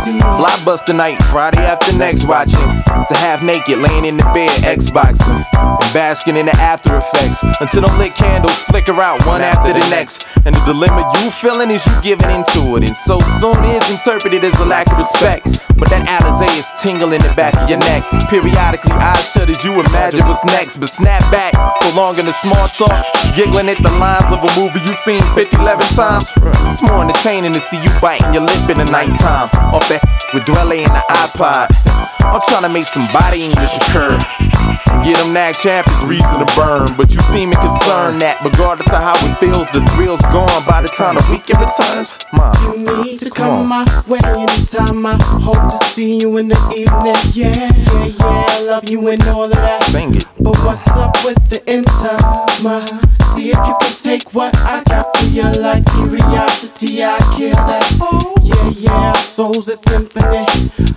blockbuster night, Friday after next watching, to half naked laying in the bed, Xboxing, and basking in the after effects until the lit candles flicker out one after the next. And the dilemma you feeling is you giving into it, and so soon is interpreted as a lack of respect. But that Alizé is tingling in the back of your neck. Periodically, eyes shut as you imagine what's next, but snap back, prolonging the small talk, giggling at the lines of a movie you've seen 50, 11 times. It's more entertaining to see you biting your lip in the nighttime. Off that with Dwele in the iPod. I'm trying to make some body English occur. Get them Nag Champa incense to burn. But you seem concerned that regardless of how it feels, the thrill's gone by the time the weekend returns. Mom, You need to come come my way anytime. I hope to see you in the evening. Yeah, yeah, yeah. I love you and all of that. Sing it. But what's up with the intima? See if you can take what I got for you. Like curiosity, I kill that. Oh, yeah, yeah. Souls a symphony.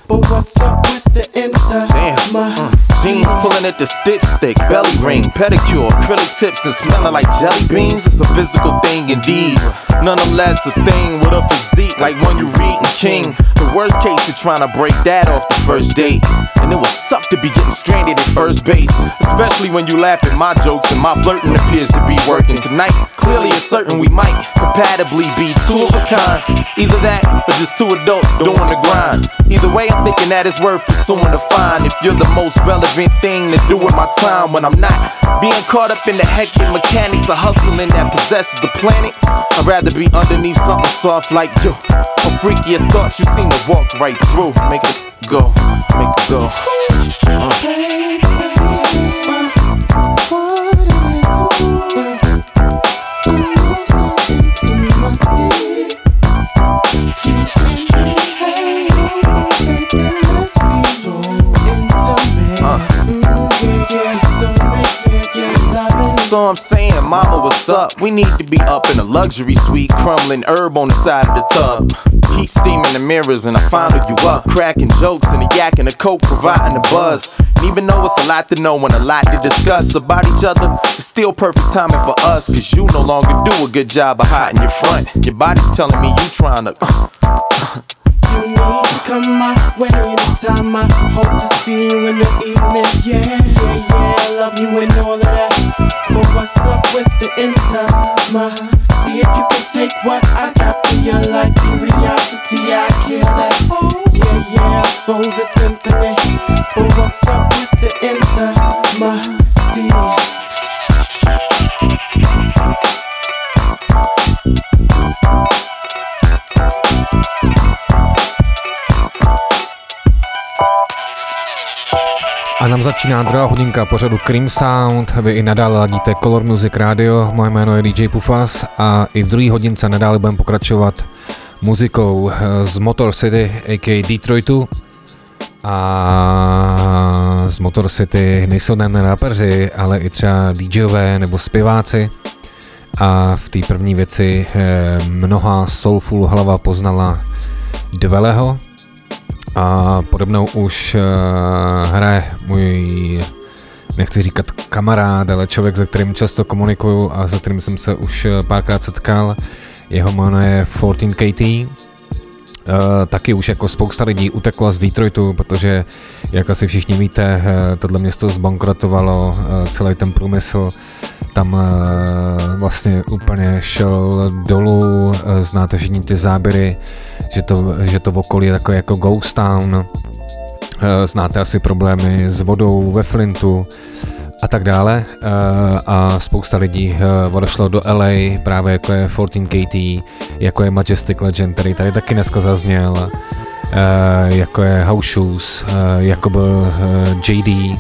But what's up with the intima? Damn. Mm. Jeans pulling at the stitch stick, belly ring, pedicure, acrylic tips, and smelling like jelly beans. It's a physical thing indeed. Nonetheless, a thing with a physique like one you read in King. The worst case, you're trying to break that off the first date. And it would suck to be getting stranded at first base. Especially when you laugh at my jokes and my flirting appears to be working tonight. Clearly, it's certain we might compatibly be two of a kind. Either that or just two adults doing the grind. Either way, I'm thinking that it's worth pursuing to find if you're the most relevant thing to do with my time when I'm not being caught up in the hectic mechanics of hustling that possesses the planet. I'd rather be underneath something soft like you. A freakiest thoughts you seem to walk right through. Make it go, make it go. Uh. So I'm saying, mama, what's up? We need to be up in a luxury suite, crumbling herb on the side of the tub. Heat steaming the mirrors, and I fondle you up. Cracking jokes and a yak and a coke, providing the buzz. And even though it's a lot to know and a lot to discuss about each other, it's still perfect timing for us. Cause you no longer do a good job of hiding your front. Your body's telling me you trying to. Uh, uh, You to come my way anytime. I hope to see you in the evening. Yeah, yeah, yeah. Love you and all of that. But what's up with the intima? Uh? See if you can take what I got for you. Like curiosity, I kill that. Yeah, yeah. Souls a symphony. But what's up with the intima? Uh? See. A nám začíná druhá hodinka pořadu Cream Sound. Vy i nadále ladíte Color Music Radio, moje jméno je DJ Pufas a i v druhé hodince nadále budeme pokračovat muzikou z Motor City, a.k.a. Detroitu. A z Motor City nejsou jen rapeři, ale i třeba DJové nebo zpěváci. A v té první věci eh, mnoha soulful hlava poznala Dveleho, a podobnou už uh, hraje můj, nechci říkat kamarád, ale člověk, se kterým často komunikuju a se kterým jsem se už eh, párkrát setkal. Jeho jméno je 14KT. Uh, taky už jako spousta lidí uteklo z Detroitu, protože, jak asi všichni víte, uh, tohle město zbankrotovalo, uh, celý ten průmysl tam vlastně úplně šel dolů, znáte všichni ty záběry, že to, že to v okolí je takové jako ghost town, Eh, znáte asi problémy s vodou ve Flintu a tak dále. Eh, a spousta lidí eh, odešlo do LA právě jako je 14KT, jako je Majestic Legend, který tady taky dneska zazněl, jako je House Shoes, jako byl JD,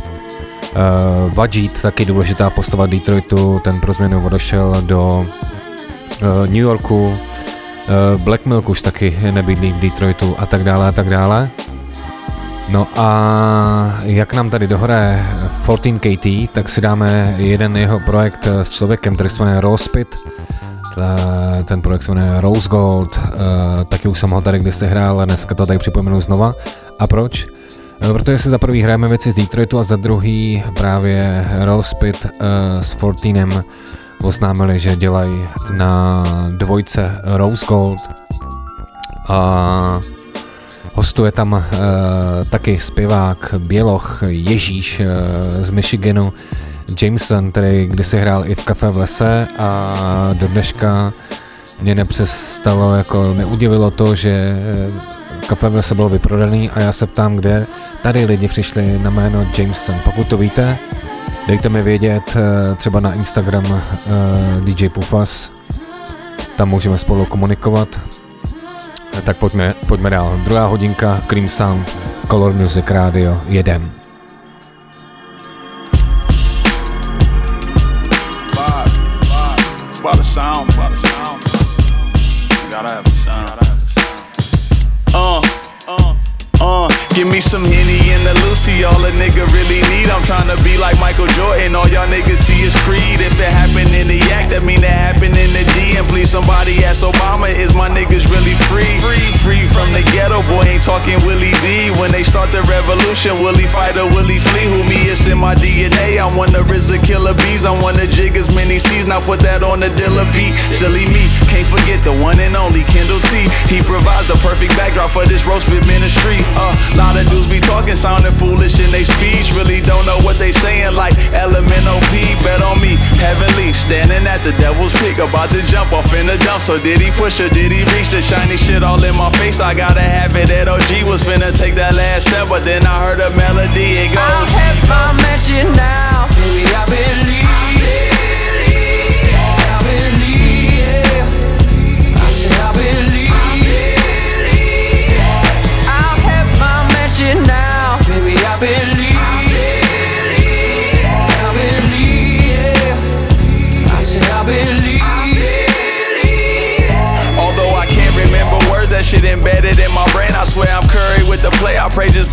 Uh, taky důležitá postava Detroitu, ten pro změnu odešel do uh, New Yorku, Black Milk už taky nebydlí v Detroitu a tak dále a tak dále. No a jak nám tady dohraje 14KT, tak si dáme jeden jeho projekt s člověkem, který se jmenuje Rospit. Ten projekt se jmenuje Rose Gold, taky už jsem ho tady kdysi hrál, ale dneska to tady připomenu znova. A proč? Protože si za prvý hrajeme věci z Detroitu a za druhý právě Rospit s 14 oznámili, že dělají na dvojce Rose Gold a Hostuje tam uh, taky zpěvák Běloch Ježíš uh, z Michiganu, Jameson, který kdysi hrál i v kafe v lese a do dneška mě nepřestalo, jako neudivilo to, že eh, kafe v lese bylo vyprodaný a já se ptám, kde tady lidi přišli na jméno Jameson. Pokud to víte, dejte mi vědět uh, třeba na Instagram uh, DJ Pufas, tam můžeme spolu komunikovat tak pojďme, pojďme dál. Druhá hodinka, Cream Sound, Color Music Radio, jedem. About the sound, sound. Gotta have Give me some Henny and the Lucy, all a nigga really need. I'm trying to be like Michael Jordan, all y'all niggas see is Creed. If it happened in the yak, that mean it happened in the D. And please, somebody ask Obama, is my niggas really free? Free, free from the ghetto, boy, ain't talking Willie D. When they start the revolution, will he fight or will he flee? Who me is in my DNA. I'm one of RZA killer bees, I'm one of Jigga's many C's. Now put that on the Dilla beat. Silly me, can't forget the one and only Kendall T. He provides the perfect backdrop for this Ro Spit ministry. Uh, lot of dudes be talking, sounding foolish in they speech. Really don't know what they saying, like LMNOP. Bet on me, heavenly, standing at the devil's peak, about to jump off in the dump. So did he push or did he reach the shiny shit all in my face? I gotta have it. That OG was finna take that last step, but then I heard a melody. It goes. I have my mansion now, baby. I believe.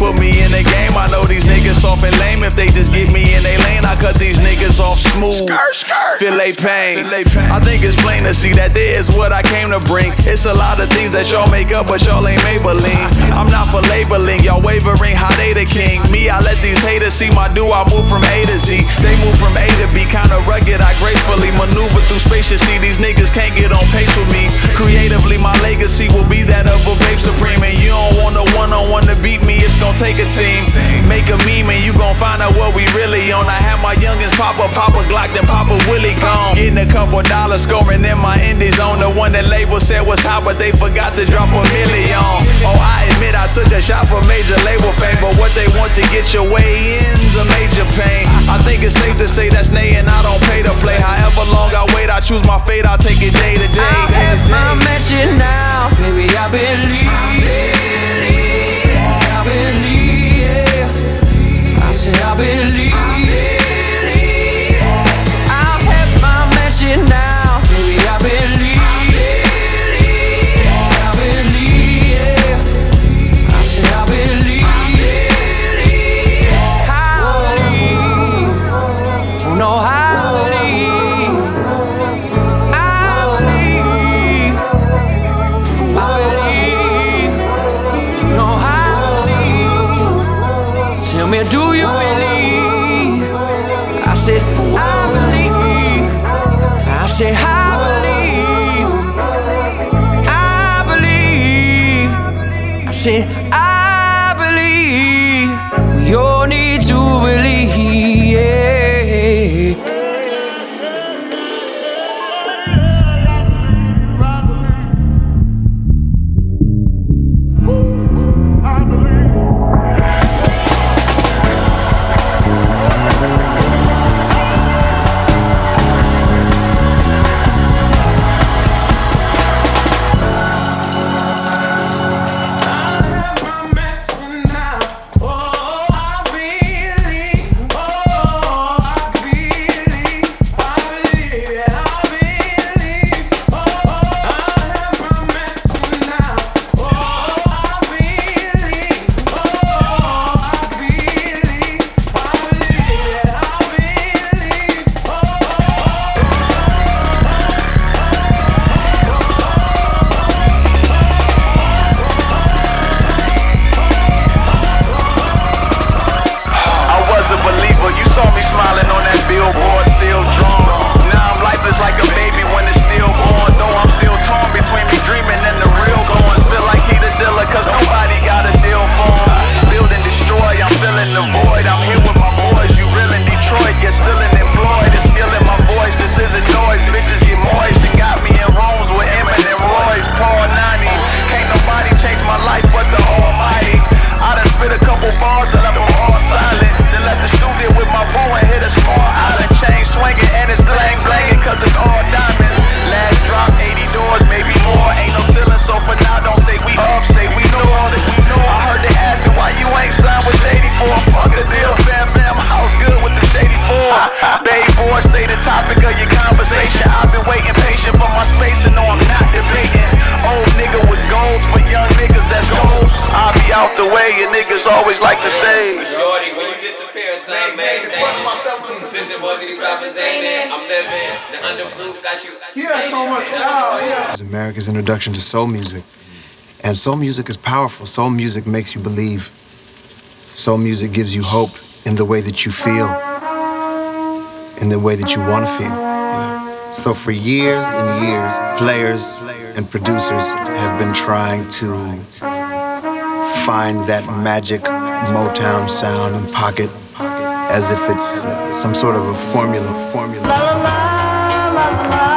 Put me in the game. I know these niggas soft and lame. If they just get me in they lane, I cut these niggas off smooth. Feel they pain. I think it's plain to see that there is what I came to bring. It's a lot of things that y'all make up, but y'all ain't Maybelline. I'm not for labeling, y'all wavering how they the king. Me, I let these haters see my do. I move from A to Z. They move from A to B, kinda rugged. I gracefully maneuver through space. You see, these niggas can't get on pace with me. Creatively, my legacy will be that of a babe supreme. And you don't want a one on one to beat me, it's gonna take a team. Make a meme and you gon' find out what we really on. I have my youngins pop a pop a Glock, then pop a Willie gone. Getting a couple dollars scoring in my indies on the one that label said was hot, but they forgot to drop a million. Oh, I admit I took a shot for major label fame, but what they want to get your way in's a major pain. I think it's safe to say that's nay and I don't pay to play. However long I wait, I choose my fate, I'll take it day to day. I have my mansion now, baby. I believe. I believe, yeah. I said I believe. It's America's introduction to soul music. And soul music is powerful. Soul music makes you believe. Soul music gives you hope in the way that you feel, in the way that you want to feel. You know? So for years and years, players and producers have been trying to find that magic Motown sound and pocket as if it's uh, some sort of a formula. Formula. Yeah,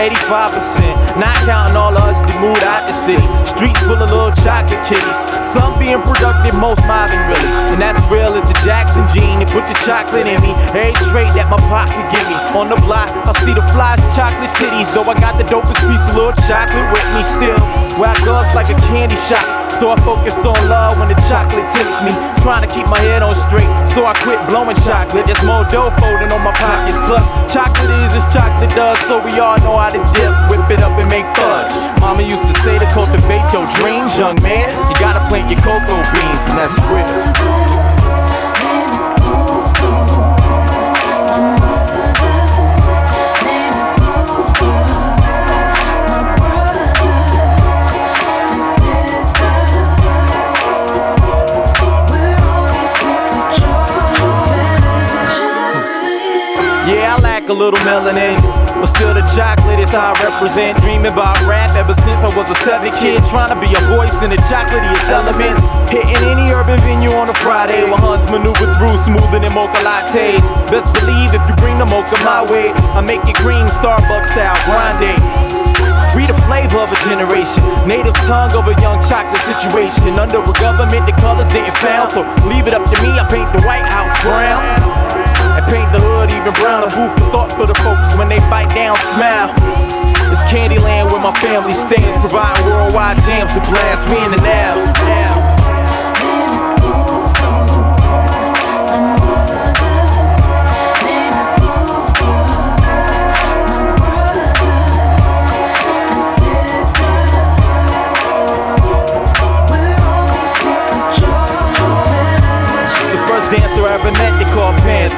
85%. Not counting all of us that moved out the city. Streets full of little chocolate kitties. Some being productive, most mobbing really. And that's real as the Jackson gene. They put the chocolate in me. Every trait that my pocket give me. On the block, I see the flies, chocolate titties. Though I got the dopest piece of little chocolate with me still. Where us like a candy shop. So I focus on love when the chocolate tips me. Trying to keep my head on straight, so I quit blowing chocolate. There's more dough folding on my pockets. Plus, chocolate is as chocolate does, so we all know how to dip, whip it up and make fudge. Mama used to say to cultivate your dreams, young man. You gotta plant your cocoa beans, and that's real. A little melanin. But still, the chocolate is how I represent. Dreaming about rap ever since I was a seven kid. Trying to be a voice in the chocolatiest elements. Hitting any urban venue on a Friday. Where Huns maneuver through smoother than mocha lattes. Best believe if you bring the mocha my way, I make it cream Starbucks style grande. We the flavor of a generation. Native tongue of a young chocolate situation. Under a government, the colors didn't found. So leave it up to me, I paint the White House brown. And paint the hood even brown. A food for thought for the folks when they bite down, smile. It's Candyland where my family stands. Providing worldwide jams to blast me in the now.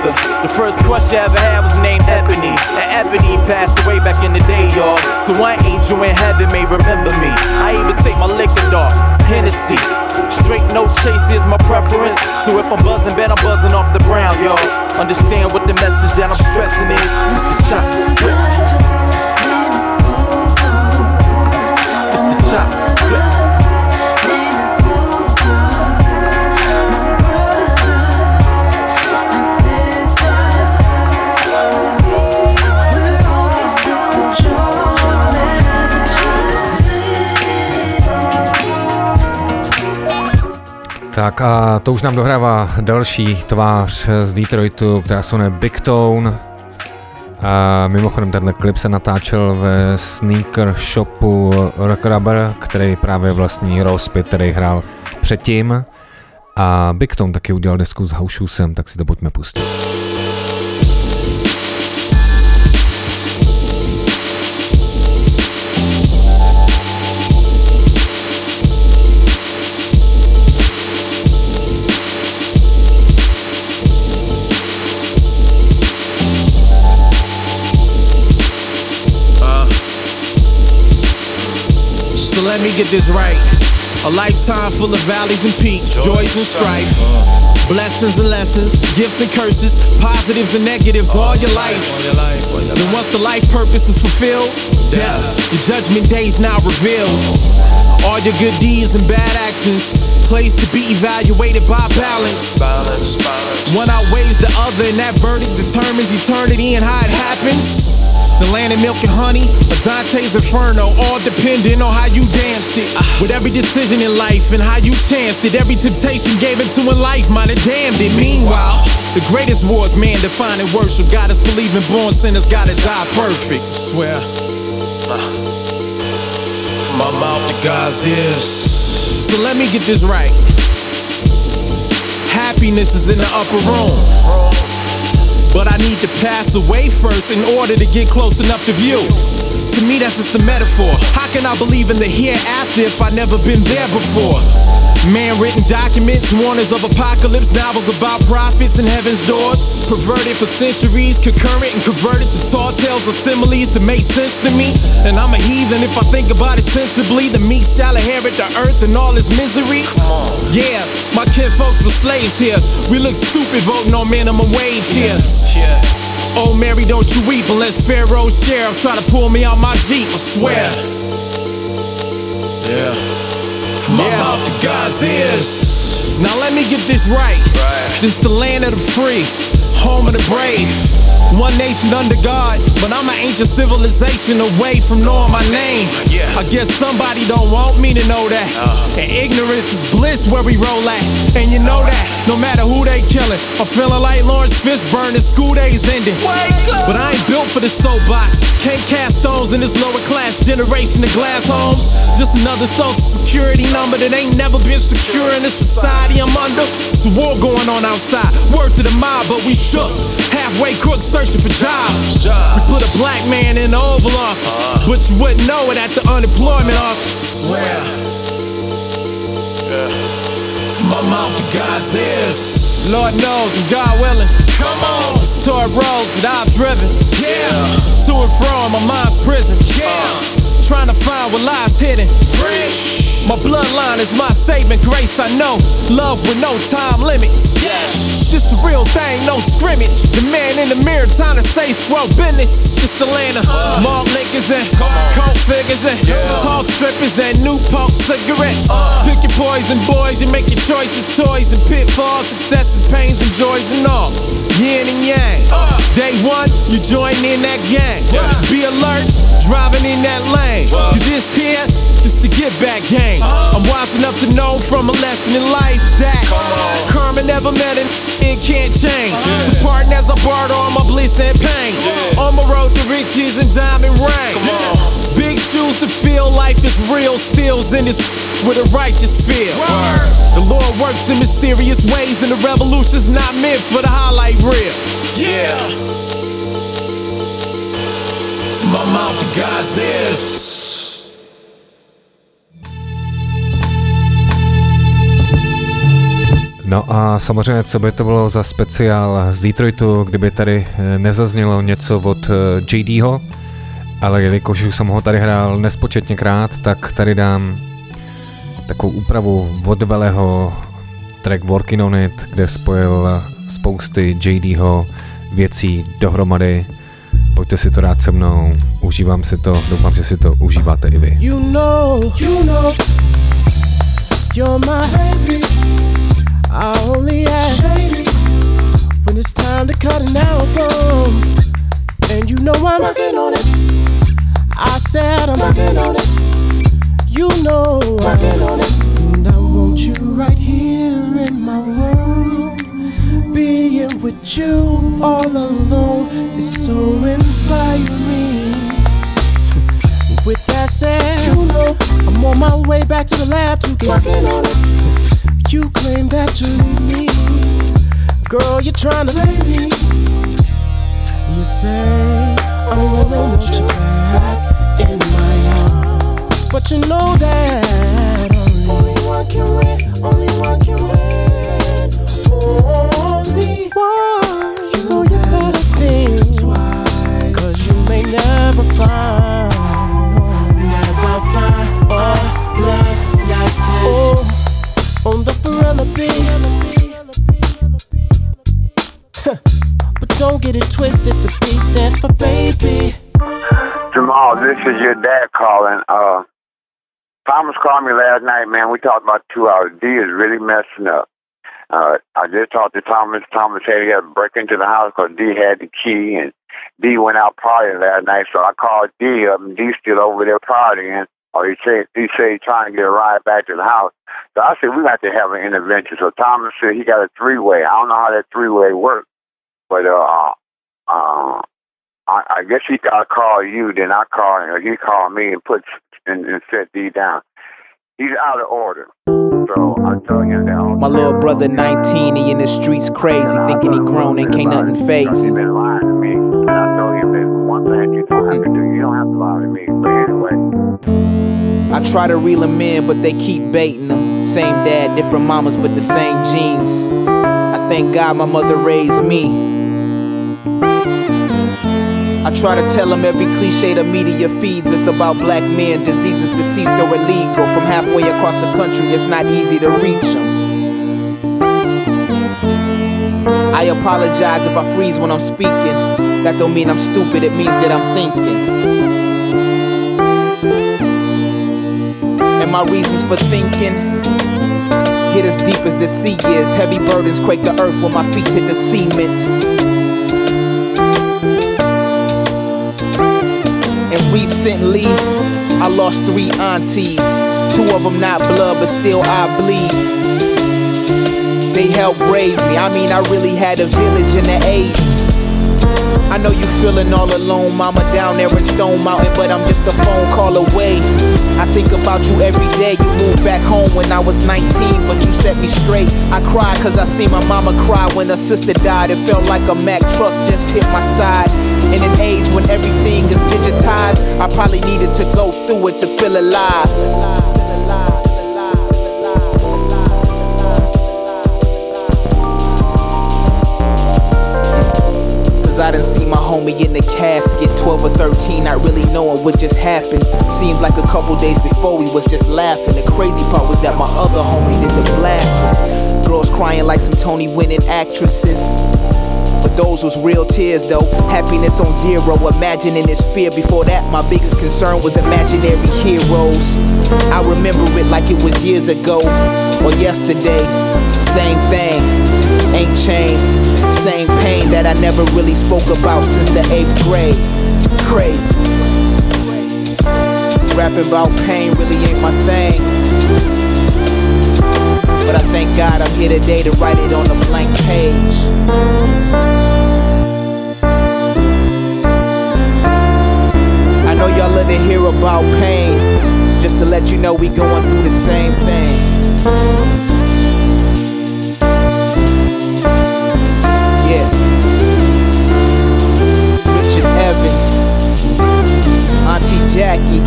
The first crush I ever had was named Ebony. And Ebony passed away back in the day, y'all. So one angel in heaven may remember me. I even take my liquor dog, Hennessy. Straight no chase is my preference. So if I'm buzzing, bet I'm buzzing off the brown, y'all. Understand what the message that I'm stressing is. Mr. chocolate. Tak a to už nám dohrává další tvář z Detroitu, která se jmenuje Big Tone. A mimochodem tenhle klip se natáčel ve sneaker shopu Rock Rubber, který právě vlastní Rospit, který hrál předtím. A Big Tone taky udělal desku s House Shoesem, tak si to pojďme pustit. Let me get this right. A lifetime full of valleys and peaks, joys and strife. Blessings and lessons, gifts and curses, positives and negatives uh, all your life. Then once the life purpose is fulfilled, death, your judgment days now revealed. All your good deeds and bad actions, placed to be evaluated by balance. One outweighs the other, and that verdict determines eternity and how it happens. The land of milk and honey, or Dante's Inferno, all depending on how you danced it. With every decision in life and how you chanced it, every temptation gave into in life, might have damned it. Meanwhile, the greatest war is man defining worship. God is believing born sinners gotta die perfect. Swear. From my mouth to God's ears. So let me get this right. Happiness is in the upper room. Need to pass away first in order to get close enough to view. To me, that's just a metaphor. How can I believe in the hereafter if I never been there before? Man written documents, warners of apocalypse, novels about prophets and heaven's doors. Perverted for centuries, concurrent and converted to tall tales or similes to make sense to me. And I'm a heathen if I think about it sensibly. The meek shall inherit the earth and all its misery. Yeah, my kinfolks were slaves here. We look stupid voting on minimum wage here. Yeah. Oh Mary, don't you weep unless Pharaoh's sheriff try to pull me out my Jeep. I swear. Yeah. Mouth to God's ears. Now let me get this right. This is the land of the free, home of the brave. One nation under God, but I'm an ancient civilization away from knowing my name. I guess somebody don't want me to know that. Uh-huh. And ignorance is bliss where we roll at. And you know that, no matter who they killing. I'm feeling like Laurence Fishburne, the school days ending. But I ain't built for the soapbox. Can't cast stones in this lower class generation of glass homes. Just another social security number that ain't never been secure in the society I'm under. It's a war going on outside. Word to the mob, but we shook. Halfway crooks searching for jobs. We put a black man in the Oval Office, uh-huh. but you wouldn't know it at the unemployment office. Swear. From my mouth to God's ears. Lord knows, and God willing. Come on. It's toy roads that I've driven. Yeah. To and from my mind's prison. Yeah. Uh. Trying to find what lies hidden. My bloodline is my saving grace, I know. Love with no time limits. Yes. This the real thing, no scrimmage. The man in the mirror trying to say scrub business. The land of Mark Lincolns and coke figures and tall strippers and new pulp cigarettes. Pick your poison, boys. You make your choices, toys and pitfalls, successes, pains and joys and all. Yin and yang. Day one, you join in that gang. Just be alert, driving in that lane. You just here, just to get back game. I'm wise enough to know from a lesson in life that karma never met it, it can't change. So pardon as I barter all my bliss and pain. On my road to riches and diamond rings. Big shoes to feel life is real, steals in this with a righteous feel. The Lord works in mysterious ways, and the revolution's not meant for the highlight reel. Yeah. From my mouth to God's ears. No a samozřejmě, co by to bylo za speciál z Detroitu, kdyby tady eh, nezaznělo něco od eh, JDho, ale jelikož už jsem ho tady hrál nespočetněkrát, tak tady dám takovou úpravu od Veleho track Working on It, kde spojil spousty JDho věcí dohromady. Pojďte si to dát se mnou, užívám si to, doufám, že si to užíváte i vy. You know, you know, you're my. I only act shady when it's time to cut an album. And you know I'm working on it. I said I'm working on it. You know I'm working on it. And I want you right here in my world. Being with you all alone is so inspiring. With that said, you know I'm on my way back to the lab to get working on it. You claim that you need me, girl. You're trying to lay me. You say I'm gonna want you back in my arms, but you know that only one can win. Only one can win. Only one. So you better think twice, cause you may never find. Never find love get it twisted, the B stands for baby. Jamal, this is your dad calling. Uh, Thomas called me last night, man. We talked about two hours. D is really messing up. Uh, I just talked to Thomas. Thomas said he had to break into the house because D had the key, and D went out partying last night. So I called D up, and D still over there partying. Or he said he said he's trying to get a ride back to the house. So I said we got to have an intervention. So Thomas said he got a three way. I don't know how that three way works, but uh, uh, I I, I guess he got to call you, then I call him, he called me and put and, and set D down. He's out of order. So I told him that. all My little brother 19, he in the streets crazy, thinking he grown and can't nothing phase him. been lying to me. And I told him that one thing you don't have to do, you don't have to lie to me. But anyway, I try to reel him in, but they keep baiting him. Same dad, different mamas, but the same genes. I thank God my mother raised me. I try to tell him every cliche the media feeds us about black men, diseases deceased or illegal. From halfway across the country, it's not easy to reach them. I apologize if I freeze when I'm speaking. That don't mean I'm stupid, it means that I'm thinking. And my reasons for thinking get as deep as the sea is. Heavy burdens quake the earth when my feet hit the cement. And recently, I lost three aunties. Two of them not blood, but still I bleed. They helped raise me. I mean, I really had a village in the 80s. I know you feeling all alone, mama down there in Stone Mountain, but I'm just a phone call away. I think about you every day. You moved back home when I was 19, but you set me straight. I cried cause I seen my mama cry when her sister died. It felt like a Mack truck just hit my side. In an age when everything is digitized, I probably needed to go through it to feel alive. I done see my homie in the casket 12 or 13, not really knowing what just happened. Seemed like a couple days before we was just laughing. The crazy part was that my other homie did the blasting. Girls crying like some Tony winning actresses but those was real tears though. Happiness on zero, imagining it's fear. Before that, my biggest concern was imaginary heroes. I remember it like it was years ago or yesterday. Same thing, ain't changed. Same pain that I never really spoke about since the eighth grade. Crazy. Rapping about pain really ain't my thing. But I thank God I'm here today to write it on a blank page. I know y'all love to hear about pain, just to let you know we going through the same thing. Yeah. Richard Evans, Auntie Jackie,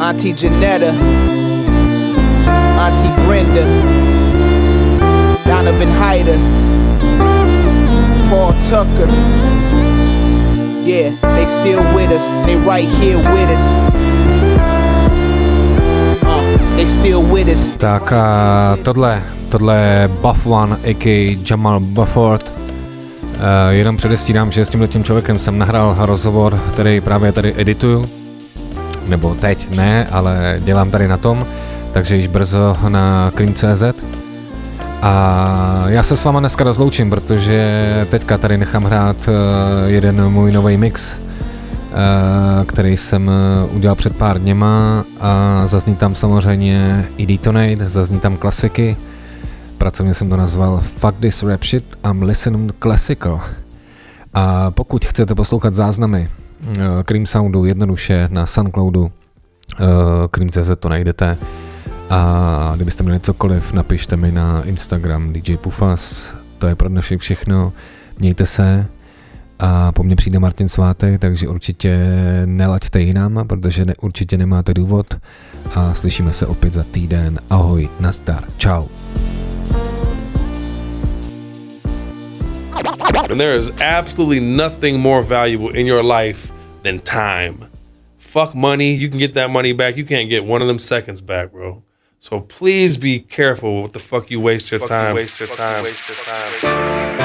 Auntie Janetta, Auntie Brenda, Donovan Hyder, Paul Tucker. Yeah, they still with us, they right here with us. Uh, they still with us. Tak a tohle, tohle je Buff One, a.k.a. Jamal Bufford. Uh, jenom předestírám, že s tímhle tím člověkem jsem nahrál rozhovor, který právě tady edituju. Nebo teď ne, ale dělám tady na tom, takže již brzo na Cream.cz. A já se s váma dneska rozloučím, protože teďka tady nechám hrát eh, jeden můj nový mix, eh, který jsem eh, udělal před pár dněma a zazní tam samozřejmě i Detonate, zazní tam klasiky. Pracovně jsem to nazval Fuck this rap shit, I'm listening classical. A pokud chcete poslouchat záznamy Cream Soundu jednoduše na Soundcloudu, Cream.cz to najdete, a kdybyste měli cokoliv, napište mi na Instagram DJ Pufas. To je pro dnešek všechno. Mějte se a po mně přijde Martin Svátek, takže určitě nelaďte jinam, protože ne, určitě nemáte důvod a slyšíme se opět za týden. Ahoj, nazdar, čau. And there is absolutely nothing more valuable in your life than time. Fuck money. You can get that money back. You can't get one of them seconds back, bro. So please be careful what the fuck you waste your time. waste your time. Waste your time.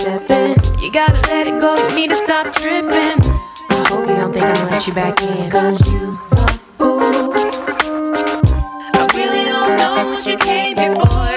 stepping. You gotta let it go, you need to stop tripping. I hope you don't think I'm let you back in, cause you so fool. I really don't know what you came here for.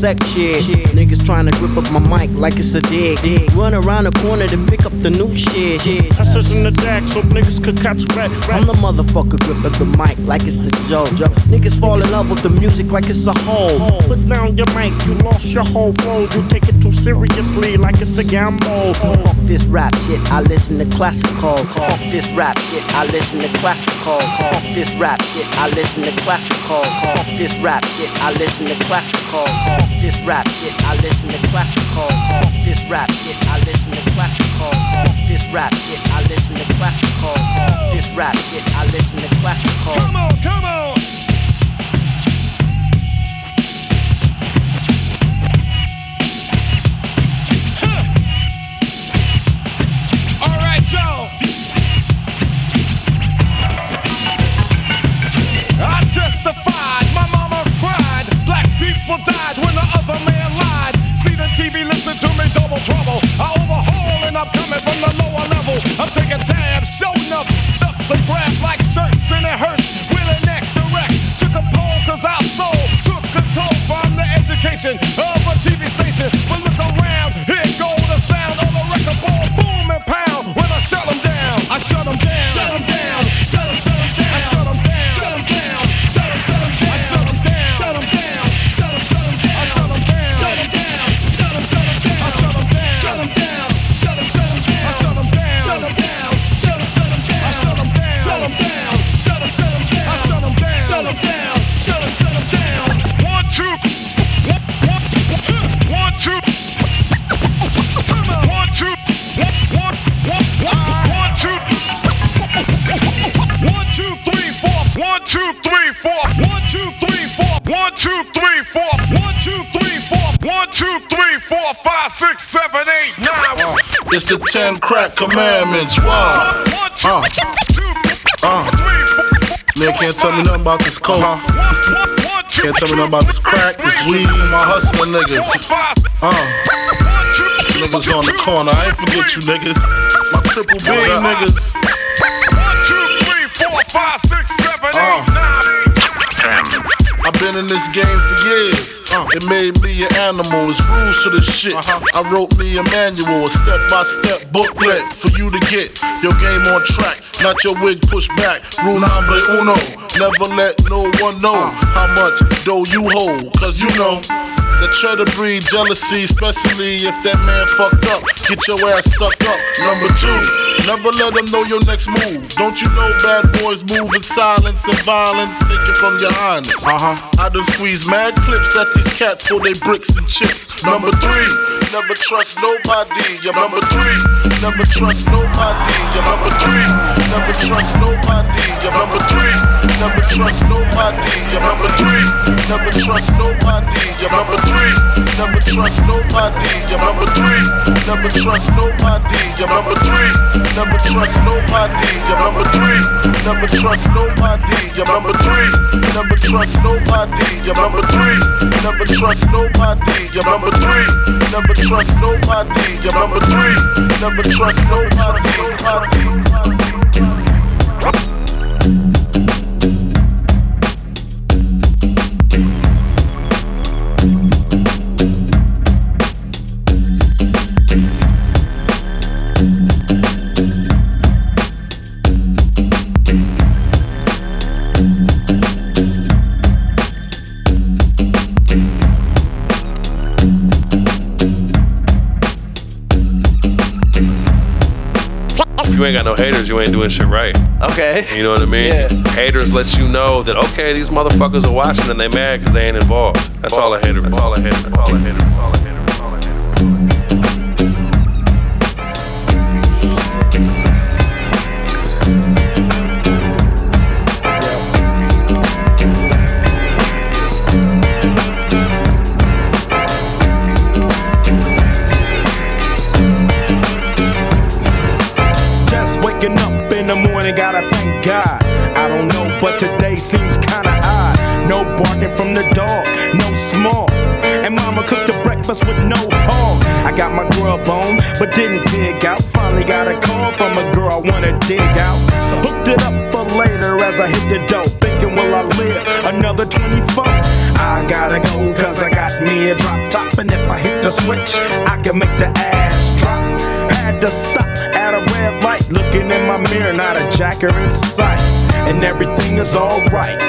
Sex shit. Niggas trying to grip up my mic like it's a dig. Run around the corner to pick up the new shit. I search in the deck so niggas could catch red. I'm the motherfucker gripping the mic like it's a joke. Niggas fall in love with the music like it's a hole. Put down your mic, you lost your whole road. You take it too seriously like it's a gamble. Fuck this rap shit, I listen to classical. Fuck this rap shit, I listen to classical. Fuck this rap shit, I listen to classical. Fuck this rap shit, I listen to classical. Fuck this rap shit, I listen to classical. Fuck this rap shit, I listen to classical. Fuck this rap shit, I listen to classical. Fuck this rap shit, I listen to classical. Come on, come on. Double trouble. I overhaul and I'm coming from the lower level. I'm taking tabs, show enough stuff to grab like shirts and it hurts. Willing neck direct. A poll cause our soul took control from the education of a TV station. But look around, here go the sound of a record ball, boom and pound. When I shut them down, I shut them down. Shut them down, two, three, four. One, two, three, four. One, two, three, four, five, six, seven, eight, nine. It's the ten crack commandments. Wow. Uh. Uh. Man can't tell me nothing about this coke. Can't tell me nothing about this crack, this weed, and my hustling niggas. Uh. Niggas on the corner, I ain't forget you niggas. My triple B niggas. Four, five, six, seven, eight, nine. I've been in this game for years. Uh, it made me an animal. It's rules to this shit. I wrote me a manual, a step by step booklet for you to get your game on track. Not your wig pushed back. Rule number uno. Never let no one know how much dough you hold. Cause you know. That try to breed jealousy, especially if that man fucked up. Get your ass stuck up. Number two, never let them know your next move. Don't you know bad boys move in silence and violence? Take it from your highness. Uh huh. I done squeeze mad clips at these cats for they bricks and chips. Number three, never trust nobody. You're number three, never trust nobody. You're number three, never trust nobody. You're number three, never trust nobody. You're number three, never trust nobody. You're number three, never trust nobody. You're number three, never trust nobody. You're number three, never trust nobody. You're number three, never trust nobody. You're number three, never trust nobody. You're number three, never trust nobody. You're number three, never trust nobody. You're number three, never trust nobody. If you ain't got no haters, you ain't doing shit right. Okay. You know what I mean? Haters lets you know that okay, these motherfuckers are watching and they mad because they ain't involved. That's all a hater. That's all a hater. That's all a hater. That's all a hater. That's all a hater. switch, I can make the ass drop. Had to stop at a red light, looking in my mirror, not a jacker in sight. And everything is alright.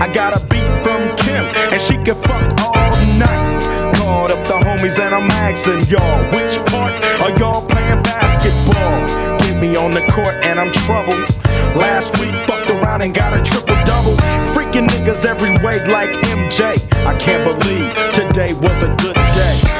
I got a beat from Kim, and she can fuck all night. Called up the homies, and I'm asking y'all, which part are y'all playing basketball? me on the court and I'm troubled. Last week, fucked around and got a triple double. Freaking niggas every way like MJ. I can't believe today was a good day.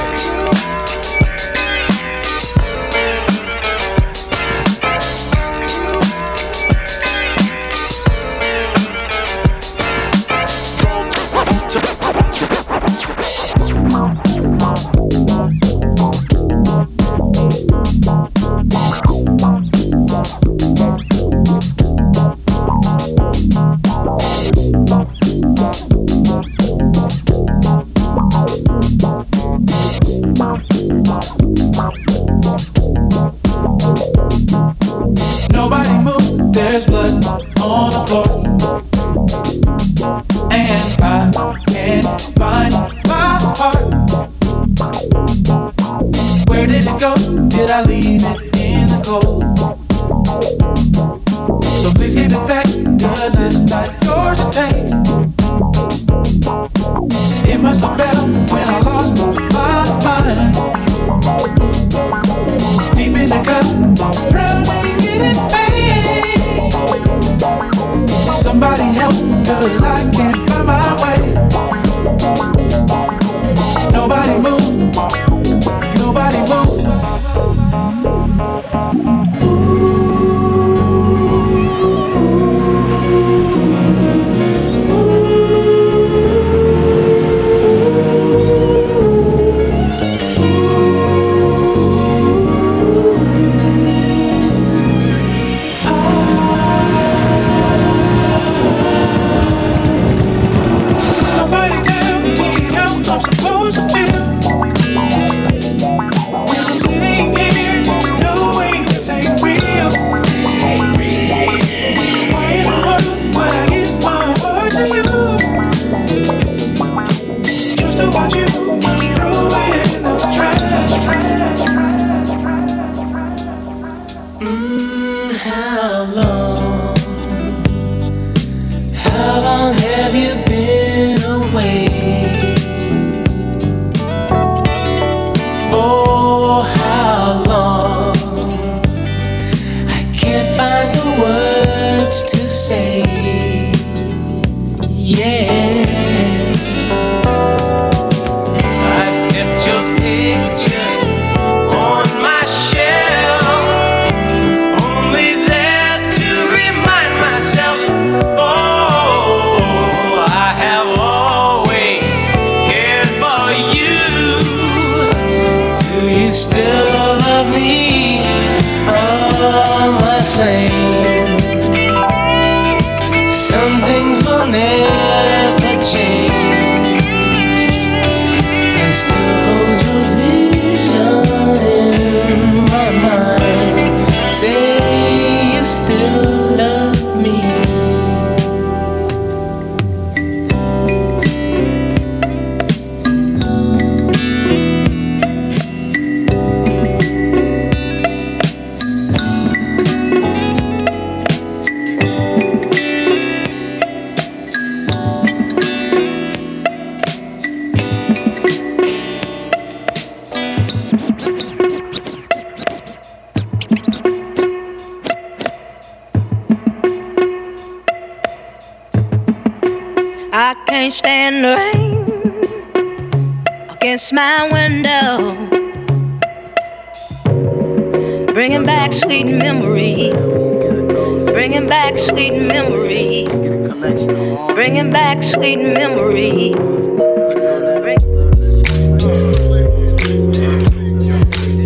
sweet memory.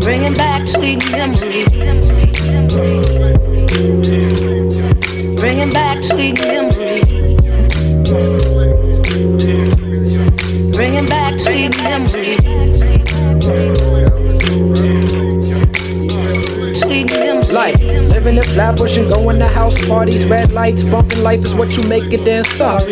Bringing back sweet memory. Bringing back sweet memory. Bringing back sweet memory. Sweet memory. Like living in flatbush and going to house parties, red lights, bumping life is what you make it dance up.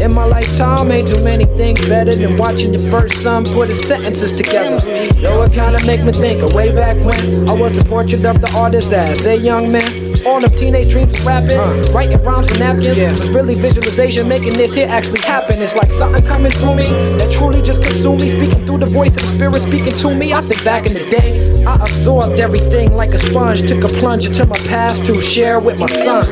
In my lifetime, ain't too many things better than watching your first son put his sentences together. Though it kinda make me think of way back when I was the portrait of the artist as a young man. All them teenage dreams of rapping, writing rhymes on napkins was really visualization, making this here actually happen. It's like something coming through me that truly just consumed me, speaking through the voice of the spirit speaking to me. I think back in the day, I absorbed everything like a sponge, took a plunge into my past to share with my son.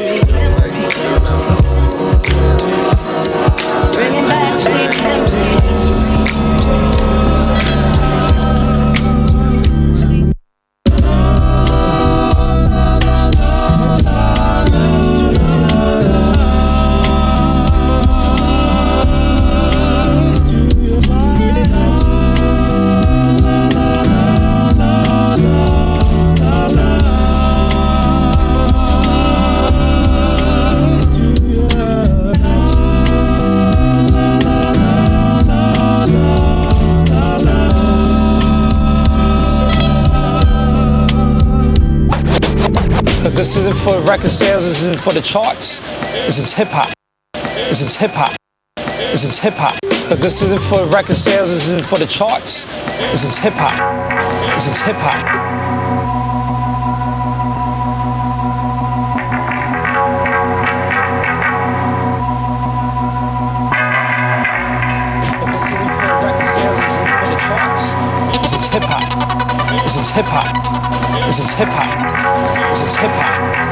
For record sales, this isn't for the charts. This is hip hop. This is hip hop. This is hip hop. Because this isn't for record sales, this isn't for the charts. This is hip hop. This is hip hop. This is hip hop. This is hip hop. This is hip hop. This is hip hop.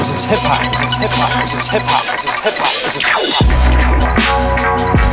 This is hip hop. This is hip hop. This is hip hop. This is hip hop. This is hip hop.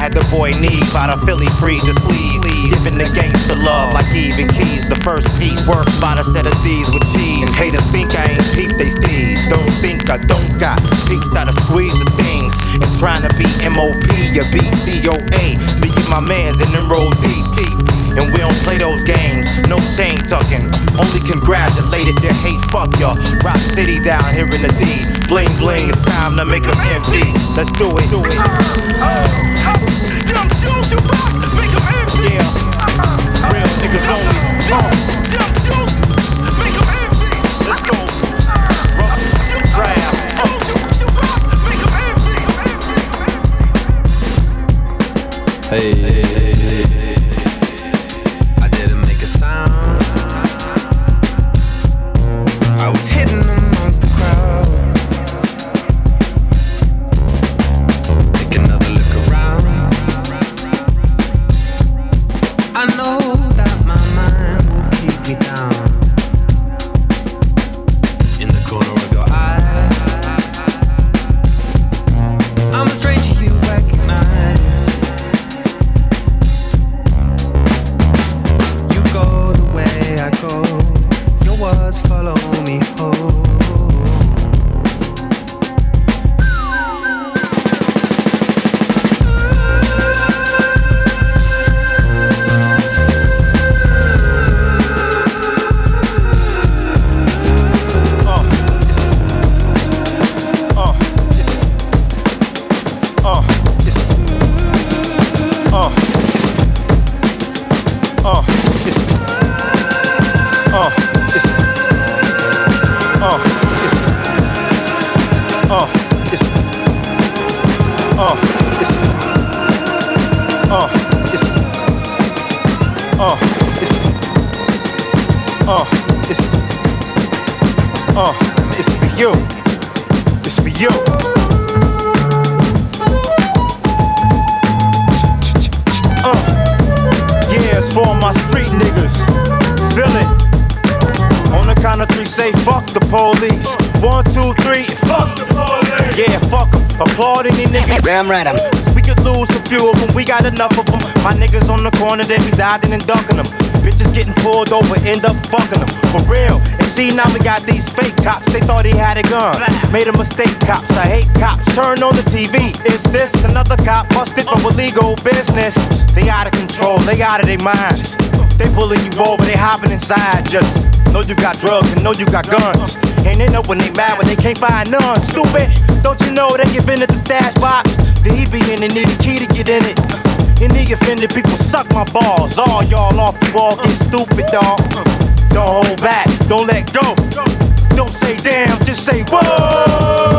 Had the boy Neve out of Philly free to sleeve. Giving the gangster love like even keys. The first piece worth by a set of these with cheese. And haters think I ain't peep they steez. Don't think I don't got peeps that'll squeeze the things. And trying to be MOP, you beat DOA. Me and my mans in them deep, deep. And we don't play those games, no chain tucking. Only congratulated their hate, fuck y'all. Rock City down here in the D. Bling bling, it's time to make 'em envy. Let's do it, do it. Yeah, real niggas only. Uh. Let's go. Rough draft. Hey, Made a mistake, cops. I hate cops. Turn on the TV. Is this another cop busted for illegal business? They out of control. They out of their minds. They pulling you over. They hopping inside. Just know you got drugs and know you got guns. And they know when they mad when they can't find none. Stupid. Don't you know they give in at the stash box? The he be in and need a key to get in it. Any offended people suck my balls. All y'all off the wall get stupid, dog. Don't hold back, don't let go. Don't say damn, just say whoa.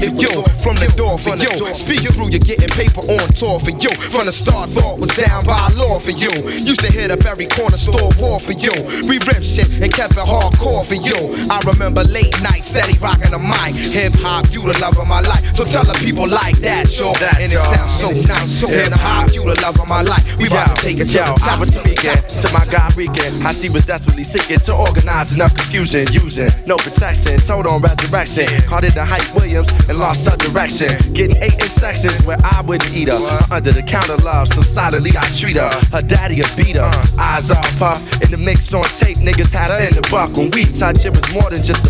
For you. From the door for you. Speaking through, you're getting paper on tour for you. From the start, thought was down by law for you. Used to hit up every corner store war for you. We rip shit and kept it hardcore for you. I remember late nights, steady rocking the mic. Hip hop, you the love of my life. So tell the people like that, yo. And it sounds so, sounds so. Hip hop, you the love of my life. We about to take it Yo, the. I was speaking to my guy Regan. I see was desperately seeking to organize enough confusion, using no protection. Told on resurrection. Caught it to Hype Williams and lost her direction. Getting eight in sections where I wouldn't eat her. Under the counter love, so solidly I treat her. Her daddy a beat uh. her. Eyes all puff. In the mix on tape, niggas had her in the buck. When we touch, it was more than just a. The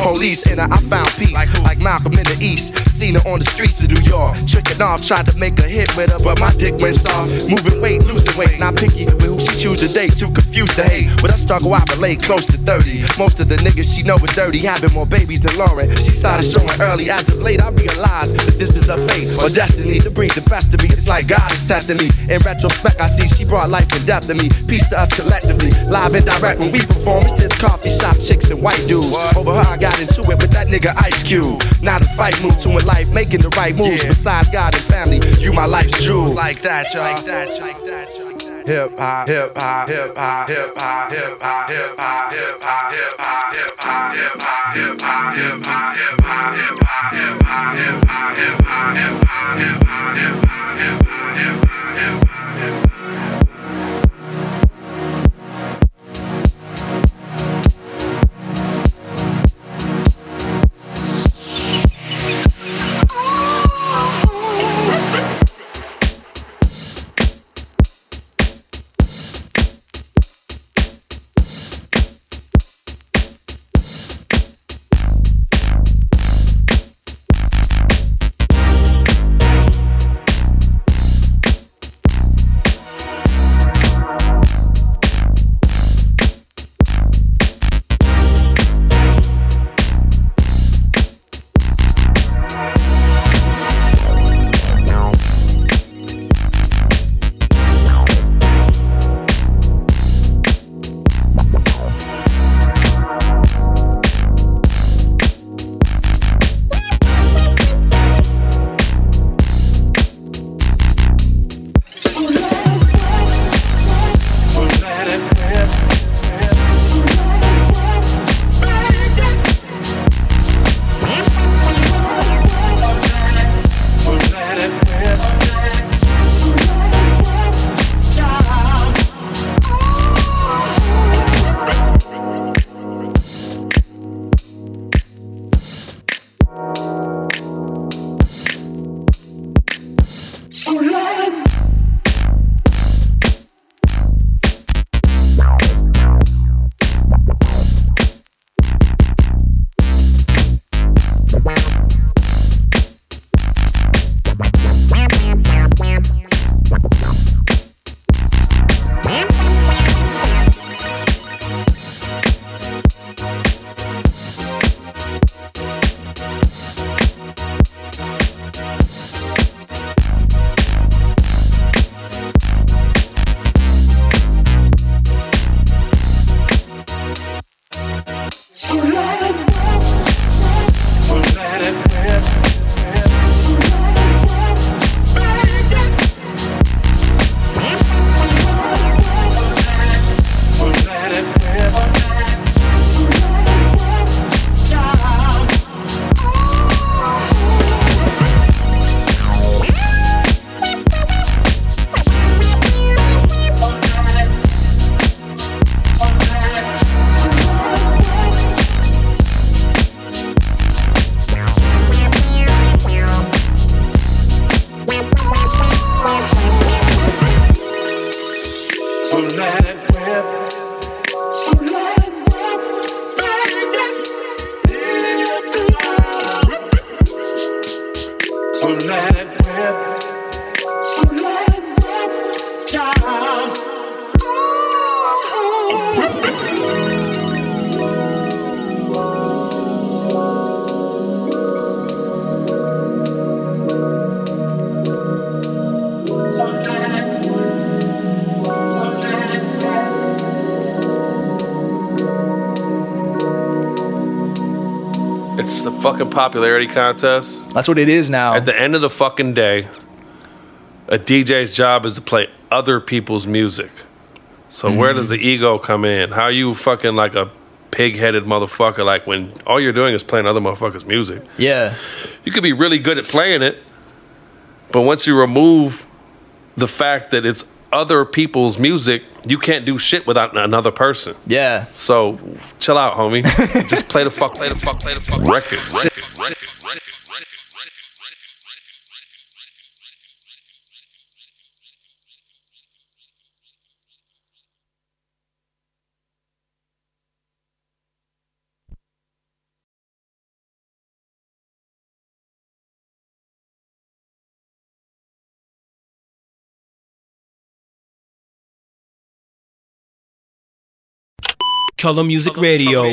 police and I found peace. Like, like Malcolm in the East. Seen her on the streets of New York. Tricking off, tried to make a hit with her, but my dick went soft. Moving weight, losing weight. Not picky with who she choose to date. Too confused to hate. With a struggle, I relate close to 30. Most of the niggas she know are dirty, having more babies than Lauryn. She started showing early. As of late, I realized that this is her fate or destiny to bring the best of me. It's like God is testing me. In retrospect, I see she brought life and death to me. Peace to us collectively. Live and direct when we perform, it's just coffee shop chicks and white dudes. Over her, I got into it with that nigga Ice Cube. Not a fight move to in life, making the right moves. Besides God and family, you my life's jewel. Like that, y'all. Like that, like that, like that. Hip hop, hip hop, hip hop, hip hop, hip hop, hip hop, hip hop, hip hop, hip hop, hip hop, hip hop, hip hop, hip hop, hip hop, hip hop, hip hop, hip hop, hip hop, fucking popularity contest. That's what it is now. At the end of the fucking day, a DJ's job is to play other people's music. So where Mm-hmm. does the ego come in? How you fucking like a pig-headed motherfucker? Like when all you're doing is playing other motherfuckers' music. Yeah. You could be really good at playing it, but once you remove the fact that it's other people's music, you can't do shit without another person. Yeah. So chill out, homie. Just play the fuck, play the fuck, play the fuck records, records. Color Music Radio.